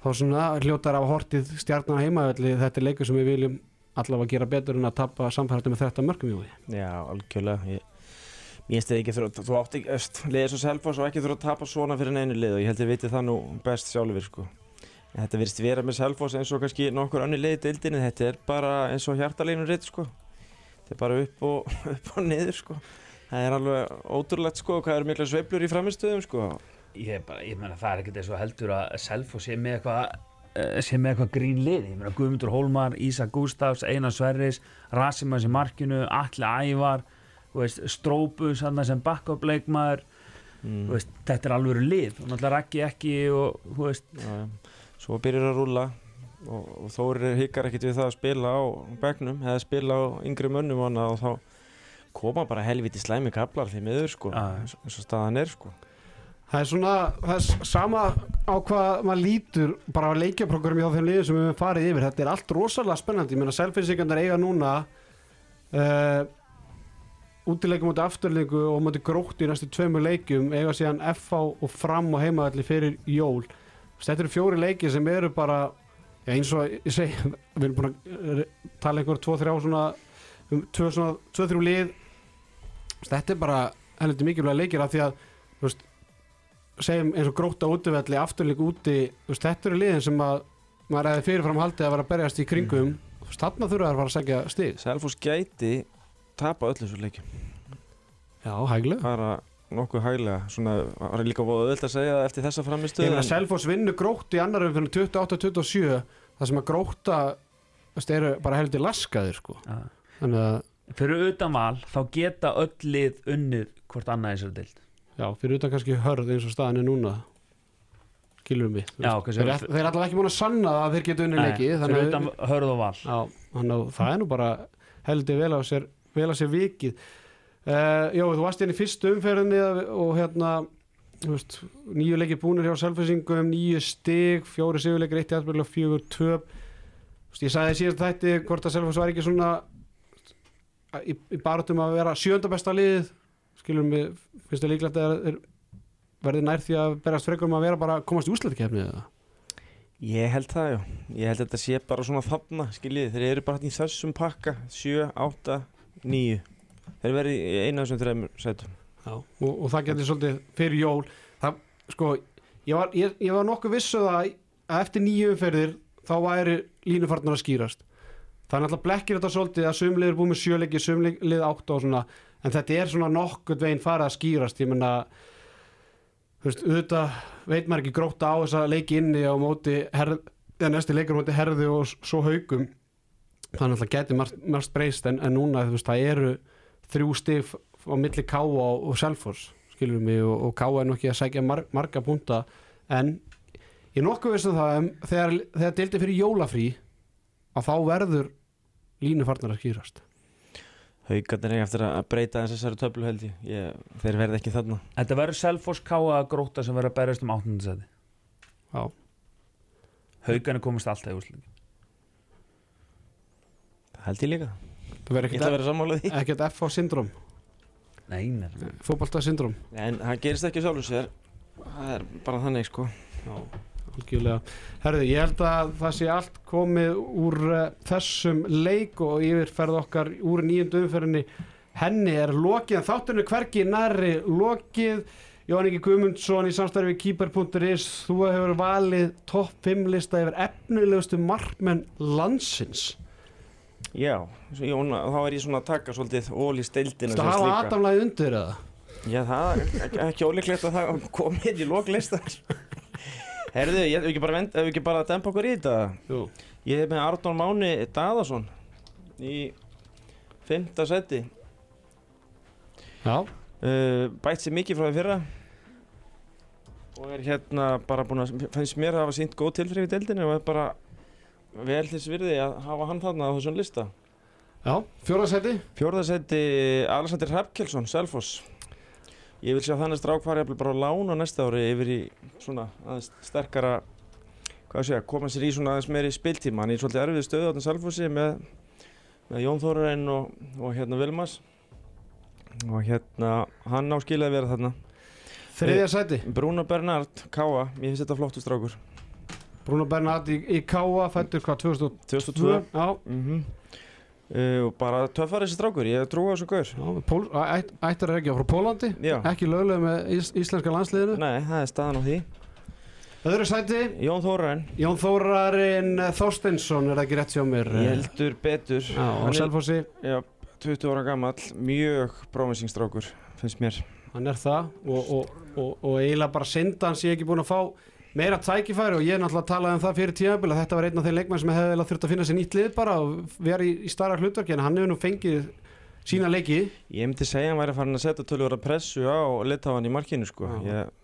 þá svona hljótar af hortið stjarnan heimavelli þetta er leikur sem við viljum allavega gera betur en að tappa samfærandi með þetta mörgum júi Já, algjörlega ég, finnst þið ekki þurfa Þú átti ekki, öst, liðið svo selfos og ekki þurfa að tapa svona fyrir neinu lið og ég held ég viti það nú best sjálfur sko. Þetta virðist vera með selfos eins og kannski nokkur önni lið í deildinni Þetta er bara eins og hjartalínur sko. Þetta er bara upp og, upp og niður sko. Það er alveg ótrúlegt sko hvað eru mikla sveiflur í framistöðum sko. Ég, ég meina það er ekkert eins og heldur að Selfoss sé með eitthvað eh, sé með eitthvað grín lið, ég meina Guðmundur Hólmar Ísa Gústafs, Einar Sverris Rasimas í markinu, Atli Ævar veist, Strópus hann sem backup leikmaður mm. veist, þetta er alveg lið og náttúrulega Raggi ekki og þú veist, já. Svo byrjar að rúlla og, og Þórir hikkar ekkit við það að spila á begnum eða spila á yngri mönnum og þá koma bara helviti slæmi kaplar því miður sko eins og staðan er sko. Það er svona, það er sama á hvað maður lítur bara á leikjaprogram hjá þeim liðum sem við höfum farið yfir. Þetta er allt rosalega spennandi, ég meina selfinsingandar eiga núna uh, útileikum mútið afturleiku og mútið gróttu í næstu tveimur leikjum eiga síðan FH og fram og heimaðalli fyrir jól. Þetta eru fjóri leiki sem eru bara já, eins og ég segi við erum búin að eh, tala einhver tvo, þrjá svona um tvö, svona, tvö, þrjú lið þetta er bara heldur mikilvæg leikir af því að veist, segjum eins og gróta útivelli afturleik úti, veist, þetta eru liðin sem að maður hefði fyrirfram haldið að vera að berjast í kringum. Veist, þarna þurfa að fara að segja stig. Selfoss gæti tapa öllu svo leikjum já, hæglu bara nokkuð hæglega. Svona var líka voða öðvöld að segja það eftir þessa ég framistöð meina Selfoss vinnu grótt í annar umfyrir 28-27 það sem að gróta eru bara heldur laskaðir sko. ja. þannig að, fyrir utan val þá geta öll lið unnið hvort annað í þessari deild. Já, fyrir utan kannski hörð eins og staðan er núna skilur við Já, þeir, þeir er allavega ekki múin að sanna að þeir geta unni leiki fyrir utan hörð og val. Já, að það er nú bara heldur vel á sér, vel á sér vikið. Uh, Jó, þú varst inn í fyrstu umferðinni og hérna veist, nýju leikir búnir hjá selfisingum, nýju stig fjóri sigurleikir, eitt í aðbyrjulega fjögur töp. Ég sagði síðast þætti hvort að selfis var ekki svona í, í barátum að vera sjönda besta liðið skilum við, finnst það líklegt að verði nær því að berast frekar um að vera bara að komast í úslættikefni eða Ég held það, já. Ég held að þetta sé bara svona þarna, skiljið. Þeir eru bara í þessum pakka, 7, 8, 9. Þeir verði í einu af þessum þreymur sætum. Já, og, og það getur svolítið fyrir jól það, sko, ég var, ég, ég var nokkuð vissu það að eftir nýju umferðir þá væri línufarnar að skýrast það er náttúrulega blekkir þetta svolítið að sumlið er búið með sjöleiki, sumlið átta og svona en þetta er svona nokkuð veginn farið að skýrast ég menna þú veist, auðvitað veit maður ekki gróta á þessa leiki inni á móti herð, eða næsti leikur móti herði og svo haugum þannig að það geti margt, margt breyst en, en núna þú veist, það eru þrjú stif á milli Káa og, og Selfoss skilur mig og, og Káa er nú ekki að sækja mar, marga punta en ég er nokkuð veist um það um, þegar, þegar að þá verður línufarnar að skýrast Haukarnir er eftir að breyta eins þessari töflu held ég. ég. Þeir verði ekki þarna. Þetta verður Selfoss Káa gróta sem verður að berjast um 8. seti Já. Haugan er komist alltaf í úrslit Það held ég líka. það verður ekkert, FH syndrom Nei, nei, fótbolta syndrom En það gerist ekki sjálfur sér. Það er bara þannig sko. Já. Herði, ég held að það sé allt komið úr uh, þessum leik og yfirferð okkar úr nýjöndu umferðinni. Henni er lokið, en þátturinn er hvergi nærri lokið. Jón Ingi Guðmundsson í samstarfi við Keeper.is, þú hefur valið topp 5 lista yfir efnilegustu markmenn landsins. Já, Jón, þá er ég svona að taka svolítið ól í steildina Það hafa Adamlæði undir eða? Já, það er ekki- ólíklegt að það komið í loklistar Herðu, ég hef ekki bara, vend, hef ekki bara að dempa okkur í þetta. Jú. Ég hef með Arnón Máni Daðason í fymta seti Já, uh, bætt sér mikið frá því fyrra. Og er hérna bara búin að finnst mér að hafa sínt góð tilþrif í deildinu og er bara vel þess virði að hafa hann þarna á þessum lista. Já, fjóraðsæti Fjórðasetti Alexander Hrafkelsson, Selfoss Ég vil sjá þannig strákvar ég bara lána næsta ári yfir í svona aðeins sterkara hvað sé ég, koma sér í svona aðeins meiri spiltíma. Hann er svolítið erfið stöðu á þarna Selfossi með, með Jón Þórarinn og, og hérna Vilmas og hérna hann á skilið að vera þarna. Þriðja sæti. Bruno Bernard, Káa, ég finnst þetta flottu strákur. Bruno Bernhard í, í Káa Fættur hvað, 2002 2002 Já, mm uh, og bara töffar þessi strákur, ég trúi á þessu gaur. Ætt, ættir að regja frá Pólandi Já, Ekki löglega með ís, íslenska landsliðinu. Nei, það er staðan á því. Öðru sæti. Jón Þórarinn. Jón Þórarinn Þorsteinsson Er ekki rétt hjá mér? Ég heldur betur. Já, á er- Já, 20 ára gamall, mjög promising-strákur, finnst mér. Hann er það og, og, og, og eiginlega bara synda hans ég ekki búin að fá meira tækifæri og ég er náttúrulega talaði um það fyrir tímabil að þetta var einn af þeir leikmenn sem hefði þurft að finna sér nýtt lið bara og vera í, í starra hlutverki en hann hefur nú fengið sína leiki Ég myndi segja að hann væri farin að setja tölvöra pressu á litáðan í markinu, sko. Ég,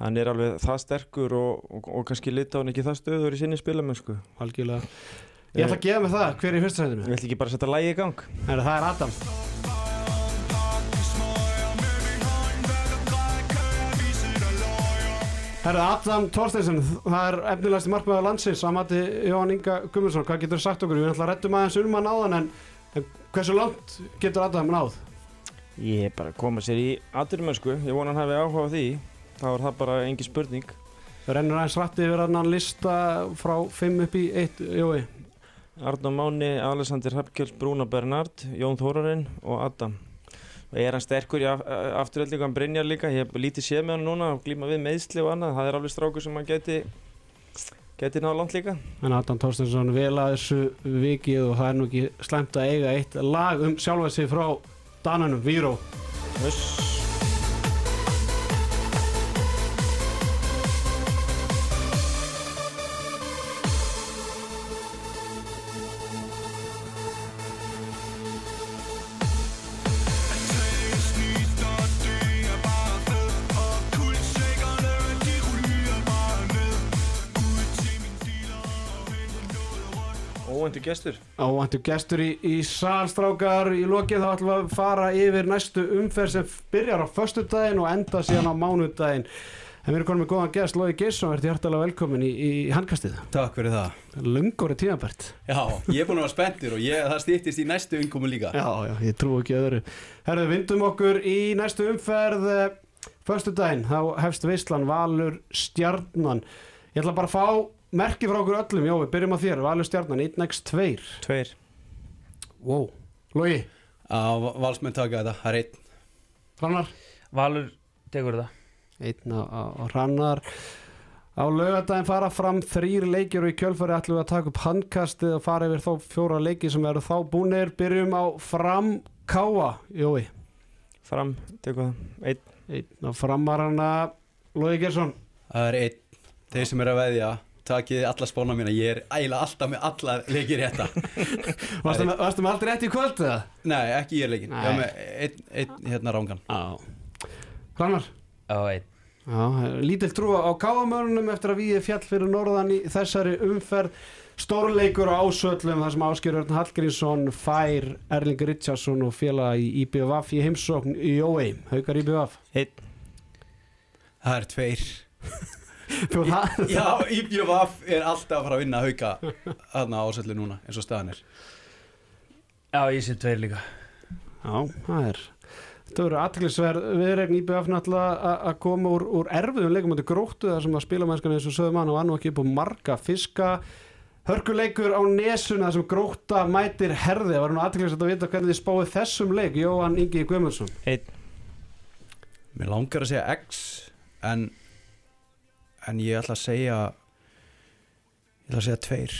hann er alveg það sterkur og, og, og kannski litáðan ekki það stöður í sinni spilamenn, sko. algjörlega Ég ætla að gefa mig það, hver er í fyrsta sætinu? Ég ætla ekki bara að setja lægi í gang. Herra, það er Adam Herra, Adam Thorsteinsson, það er efnilegasti markmaður landsins að mati Jóhann Inga Gummarsson, hvað getur sagt okkur? Við ætla að rettum aðeins um hann áðan en, en hversu langt getur Adam náð? Ég er bara að koma sér í sko. Ég vona hann hafi áhuga á því. Þá er það bara engi spurning. Það rennur aðeins rætti yfir annan lista frá 5 upp í 1, jói Arnó Máni, Alexander Hapkjöls, Bruno Bernard, Jón Þórarinn og Adam. Er hann sterkur í af, afturöldingu, hann Brynjar líka, ég hef lítið séð með hann núna og glíma við meðsli og annað, það er alveg strákur sem hann geti, geti náða langt líka. En Adam Thorsteinsson vel að þessu vikið og það er nú ekki slæmt að eiga eitt lag um sjálfa sig frá Dananum, Víró Uss. Gestur. Ávæntu gestur í, í salstrákar í lokið þá ætlum við að fara yfir næstu umferð sem byrjar á föstudaginn og enda síðan á mánudaginn. En við erum konum með góðan gest, Lói Geirsson verður hjartalega velkomin í, í handkastið. Takk fyrir það. Lungóri tímabært. Já, ég er búin að vera spenntur og ég, það stýttist í næstu umkomu líka. Já, já, ég trú ekki öðru. Herðu, vindum okkur í næstu umferð uh, föstudaginn, þá hefst Veislan Valur Stjarnan. Ég ætla bara að fá merki frá okkur öllum, jó, við byrjum á þér Valur Stjarnan, 1x2 Tveir. Wow, Lói, Á valsmenn taka þetta, það er einn. Hrannar? Valur tekur þetta. Einn á, á, á hrannar. Á laugardaginn fara fram þrýr leikir og í kjölfari ætlum við að taka upp handkastið og fara yfir þá fjóra leiki sem eru þá búnir. Byrjum á fram káa Jói, Fram, tekur það. Einn. einn á framarana Lói Gersson Það er einn, þeir sem eru að veðja Takið alla spána mína, ég er ægilega alltaf með alla leikir rétta varstu með, varstu með aldrei rétt í kvöld eða? Nei, ekki ég er leikin, ég er með einn, einn hérna rángan Já Hrannar? Já, einn. Já, lítill trú á káamörnum eftir að við fjall fyrir norðan í þessari umferð. Stórleikur á ásöllum þar sem Áskjör Örn Hallgrímsson fær Erling Richardson og félaga í IBVF í heimsókn í Jói, haukar IBVF Einn. Það er tveir Þú, Já, IBJVF er alltaf að fara að vinna hauka Þarna ásöllu núna, eins og staðan er. Já, ég sé tveir líka. Já, það er Þetta verður aðtæklusverð viðregn IBF náttúrulega að- að koma úr, úr erfiðum leikum átti gróttu þar sem að spilamennskan eins og sögum hann og annu ekki upp á marga fiska. Hörkuleikur á nesuna þar sem gróta mætir herði. Það var nú aðtæklusverð að vita hvernig þið spáið þessum leik. Jóhann Ingi Guðmundsson. Mér langar að segja X En En ég ætla að segja Ég ætla að segja tveir.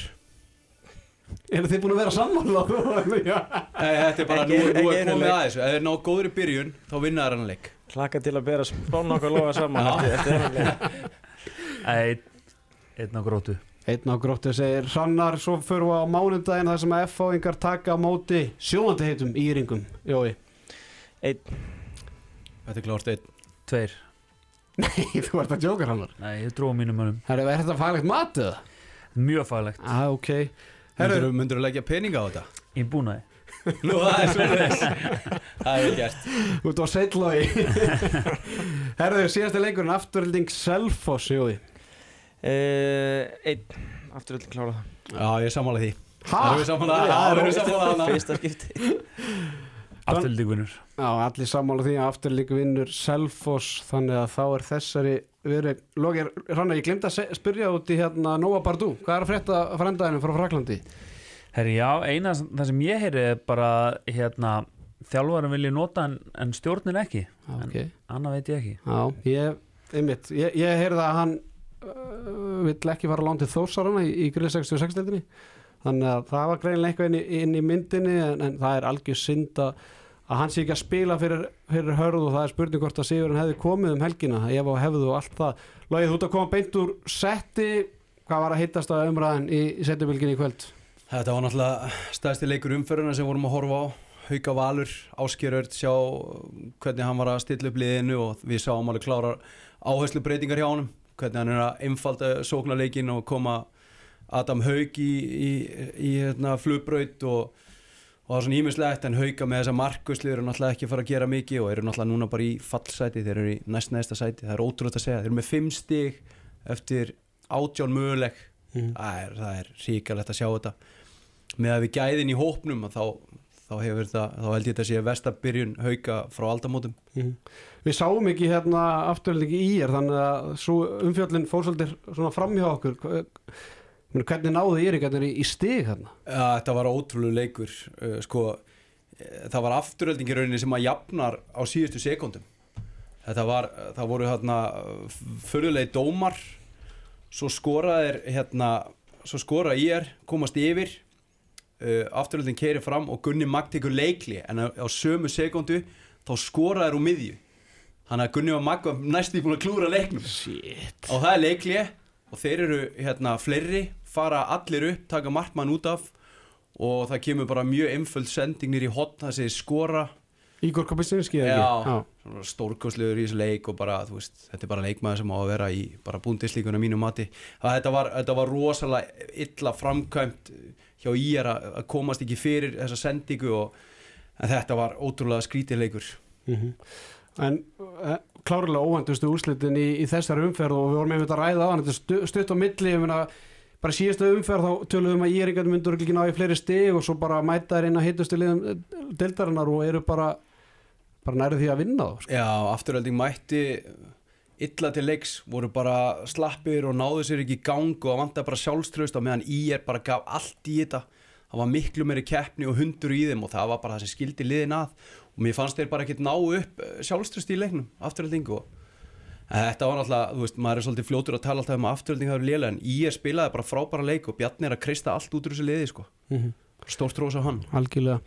Eru þið búin að vera sammála? Þetta er bara, nú, er komið leik. að þessu Ef þeir ná góður í byrjun, þá vinna þær hann leik. Klaka til að bera spána okkar loga saman. Einn Einn á grótu Einn á gróttu segir Hrannar, svo förum við á mánudaginn þar sem að F-fáingar taka á móti sjóandi heitum íringum Jói, Þetta er klárt einn. Tveir nei, þú ert að djóka Hrannar Nei, ég dróða mínum mönnum. Herru, er þetta faglegt mat eða? Mjög faglegt. Ah, ok. Herru, Myndur, myndur leggja peninga á þetta? Ég er búin að Nú, það er svona Það er vel gert. Út á seitlói Herru, síðasti leikurinn afturhilding Selfoss, Jói Uh, einn, aftur öll klára það. Já, ég er sammála því. Ha? Það erum við sammála? Já, Það erum við sammála hana Fyrsta skipti. Afturlík vinnur Já, allir sammála því að afturhilding vinnur Selfoss Þannig að þá er þessari verið Lókir, Hrannar, ég glemt að spyrja út í hérna Nóa Bardú Hvað er að frétta frændaðinu frá Fraklandi? Herri, já, eina það sem ég heyri er bara hérna, þjálfarum vilja nota en, en stjórnin ekki. Já, ok. Annað veit ég ekki. Já, ég, einmitt, ég, ég heyrði að hann uh, vill ekki fara lán til Þórsarana í, í Grill 66 deildinni. Þannig að það var greinilega eitthvað inn í, inn í myndinni en, en það er algjör synd að, að hann sé ekki að spila fyrir, fyrir hörð og það er spurning hvort að Sigurinn hefði komið um helgina ef á hefðu og allt það. Lógið, þú ert að koma beint úr setti. Hvað var að hittast að umræðin í, í setjubilginni í kvöld? Þetta var náttúrulega stæðsti leikur umferðuna sem vorum að horfa á. Hauka Valur, Áskerörd sjá hvernig hann var að stilla upp liðinu og við sáum alveg klára áherslu breytingar hjá honum. Hvernig hann er að einfalda sóknarleikin og koma Adam Haug í, í, í hérna, flugbraut og, og það er svona ímislegt en Hauka með þessa markusli eru náttúrulega ekki að fara að gera mikið og eru náttúrulega núna bara í fallsæti þeir eru í næst næsta sæti, það er ótrúlega að segja. Þeir eru með fimm stig eftir átján möguleg Mm. það er, það er ríkalegt að sjá þetta. Með að við gæðin í hópnum að þá, þá það, þá held ég þetta sé vestabyrjun hauka frá aldamótum. Mm. Við sáum ekki hérna afturhildingi í er þannig að svo umfjöllin fór svolítið svona fram hjá okkur hvernig náðu Íringarnir í, í stig hérna? þetta var ótrúlega leikur uh, sko, eh, það var afturöldingi rauninni sem að jafnar á síðustu sekundum var, það voru hérna förðulegi dómar svo skoraðir hérna, svo skoraði ég er komast yfir uh, afturöldin keiri fram og Gunni Magd tekur leikli en á, á sömu sekundu þá skoraðir úr miðju. Þannig að Gunni og Magd var næstu búin að klúra leiknum. Shit. Og það er leikli og þeir eru hérna fleiri fara allir upp, taka markmann út af og það kemur bara mjög einföld sending nýr í hotn, það segir skora. Ígor Kapinsinski eða Já. ekki? Svona stórkostlegur í þessu leik og bara, veist, þetta er bara leikmaður sem á að vera í bara búndislíkuna mínu mati. Það, þetta, var, þetta var rosalega illa framkvæmt hjá ír að að komast ekki fyrir þessa sendingu og þetta var ótrúlega skrítið leikur. Mm En uh, klárlega óvendustu úrslitin í, í þessari umferð og við vorum einmitt að ræða á hann. Þetta er stu, stutt á milli, ég meina bara síðastu umferð þá töluðum að Íringarnir myndur ekki ná í fleiri stig og svo bara mæta þær inn að hittustu liðum deildarinnar og eru bara bara nærið því að vinna þá sko. Já, afturölding mætti illa til leiks, voru bara slappir og náðu sér ekki í gang og vantar bara sjálfströst á meðan í er bara gaf allt í þetta það var miklu meiri keppni og hundur í þeim og það var bara það sem skildi liðin að og mér fannst þeir bara ekkert ná upp sjálfströst í leiknum, afturölding og þetta var náttúrulega, þú veist, maður er svolítið fljótur að tala alltaf um að afturölding það eru lélega en er spilaði bara frábæra leik og Bjarni er að kreista allt út úr þessu liði sko, stórt rós á hann. Algjörlega.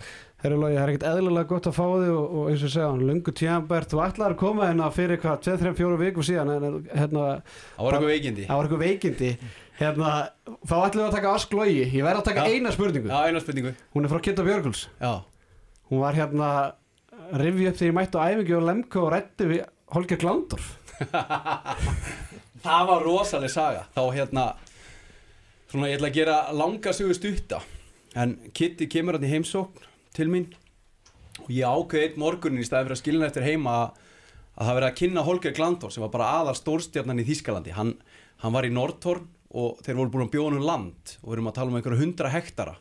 Herra Lógi, það er ekkert eðlilega gott að fá þig og, og eins og segja, hann lungu tíðanbært þú ætlaði að koma hérna fyrir hvað, 2-3-4 viku síðan en hérna, það var eitthvað veikindi. Það var eitthvað veikindi. Hérna, þá ætlum við að taka Ask Lógi ég verð að taka Já. eina spurningu. Já, eina spurningu. Hún er frá Kitta Björguls. Já, hún var hérna rifið upp þegar ég mætti á æfingu og lemko og rætti við Holger Glandorf það var rosaleg saga. Þá hérna svona ég ætla að gera langa sögu stutta. En Kitty kemur hann í heimsókn til mín og ég ákveði einn morgunin í staði fyrir að skilja hann eftir heima að, að það verið að kynna Holger Glandor sem var bara aðal stórstjarnan í Þýskalandi. Hann, hann var í Nordhorn og þeir voru búin að bjóða hann land og við erum að tala um einhverju hundra hektara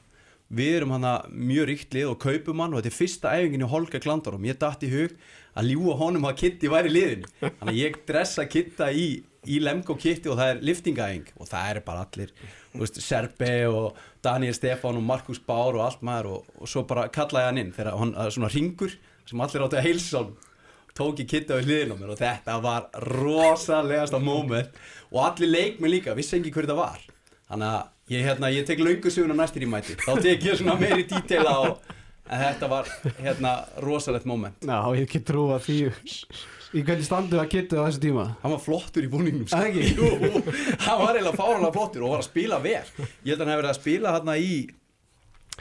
við erum hann mjög ríkt lið og kaupum hann og þetta er fyrsta æfingin í Holger Glandor og mér datt í hug að ljúa honum að Kitty væri í liðinu. Þannig að ég dressa Kitta í, í Lemko Kitty og það er liftingaæfing og það er bara allir veist, Serbe og Daniel Stefán og Markus Bár og allt maður og, og svo bara kallaði hann inn þegar hann svona ringur sem allir áttu að heilsa honum. Tók ég Kitta við hliðin á mér og þetta var rosalegasta moment og allir leikmenn líka, vissi ekki hver þetta var þannig að ég, hérna, ég tek laungusuguna næstir í mæti. Þá tek ég svona meiri dítela á en þetta var hérna rosalegt moment. Já, ég get trúa því. Í hvernig standu að Kitty á þessu tíma? hann var flottur í búningnum sko. Jú, hann var eiginlega fáranlega flottur og var að spila vel. Ég held að hann hefði verið að spila hérna í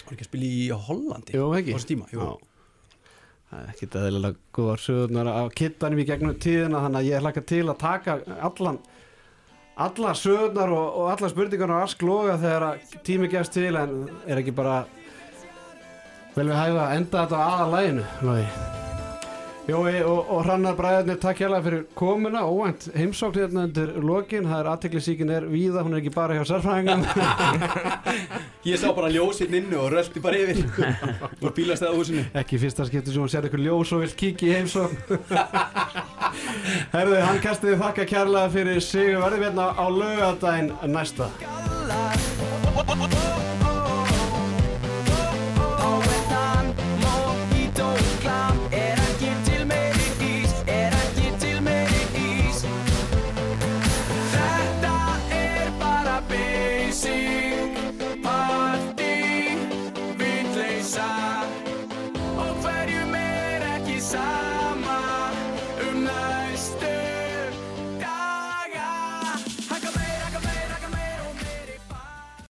var ekki að spila í Hollandi Jú, á þessu tíma, jú. Það er ekkit eðlilega góðar sögurnar af kittanum í gegnum tíðina þannig að ég hlakka til að taka allan alla sögurnar og, og alla spurningarnar á Ask Loga þegar tími gefst til en er ekki bara vel við hæfa að enda þetta á aðalæginu Jói og, og Hrannar Bræðarnir takk hérlega fyrir komuna. Óvænt heimsókn hérna undir lokin. Það er aðteklisíkin er víða, hún er ekki bara hjá sérfræðingum. Ég sá bara ljósinn inni og röldi bara yfir. Úr bílastæðahúsinu ekki í fyrsta skipti sem hún sér eitthvað ljós og vil kíkja í heimsókn. Herðu, hann kastiði þakka kærlega fyrir sig. Við verðum hérna á laugadaginn næsta.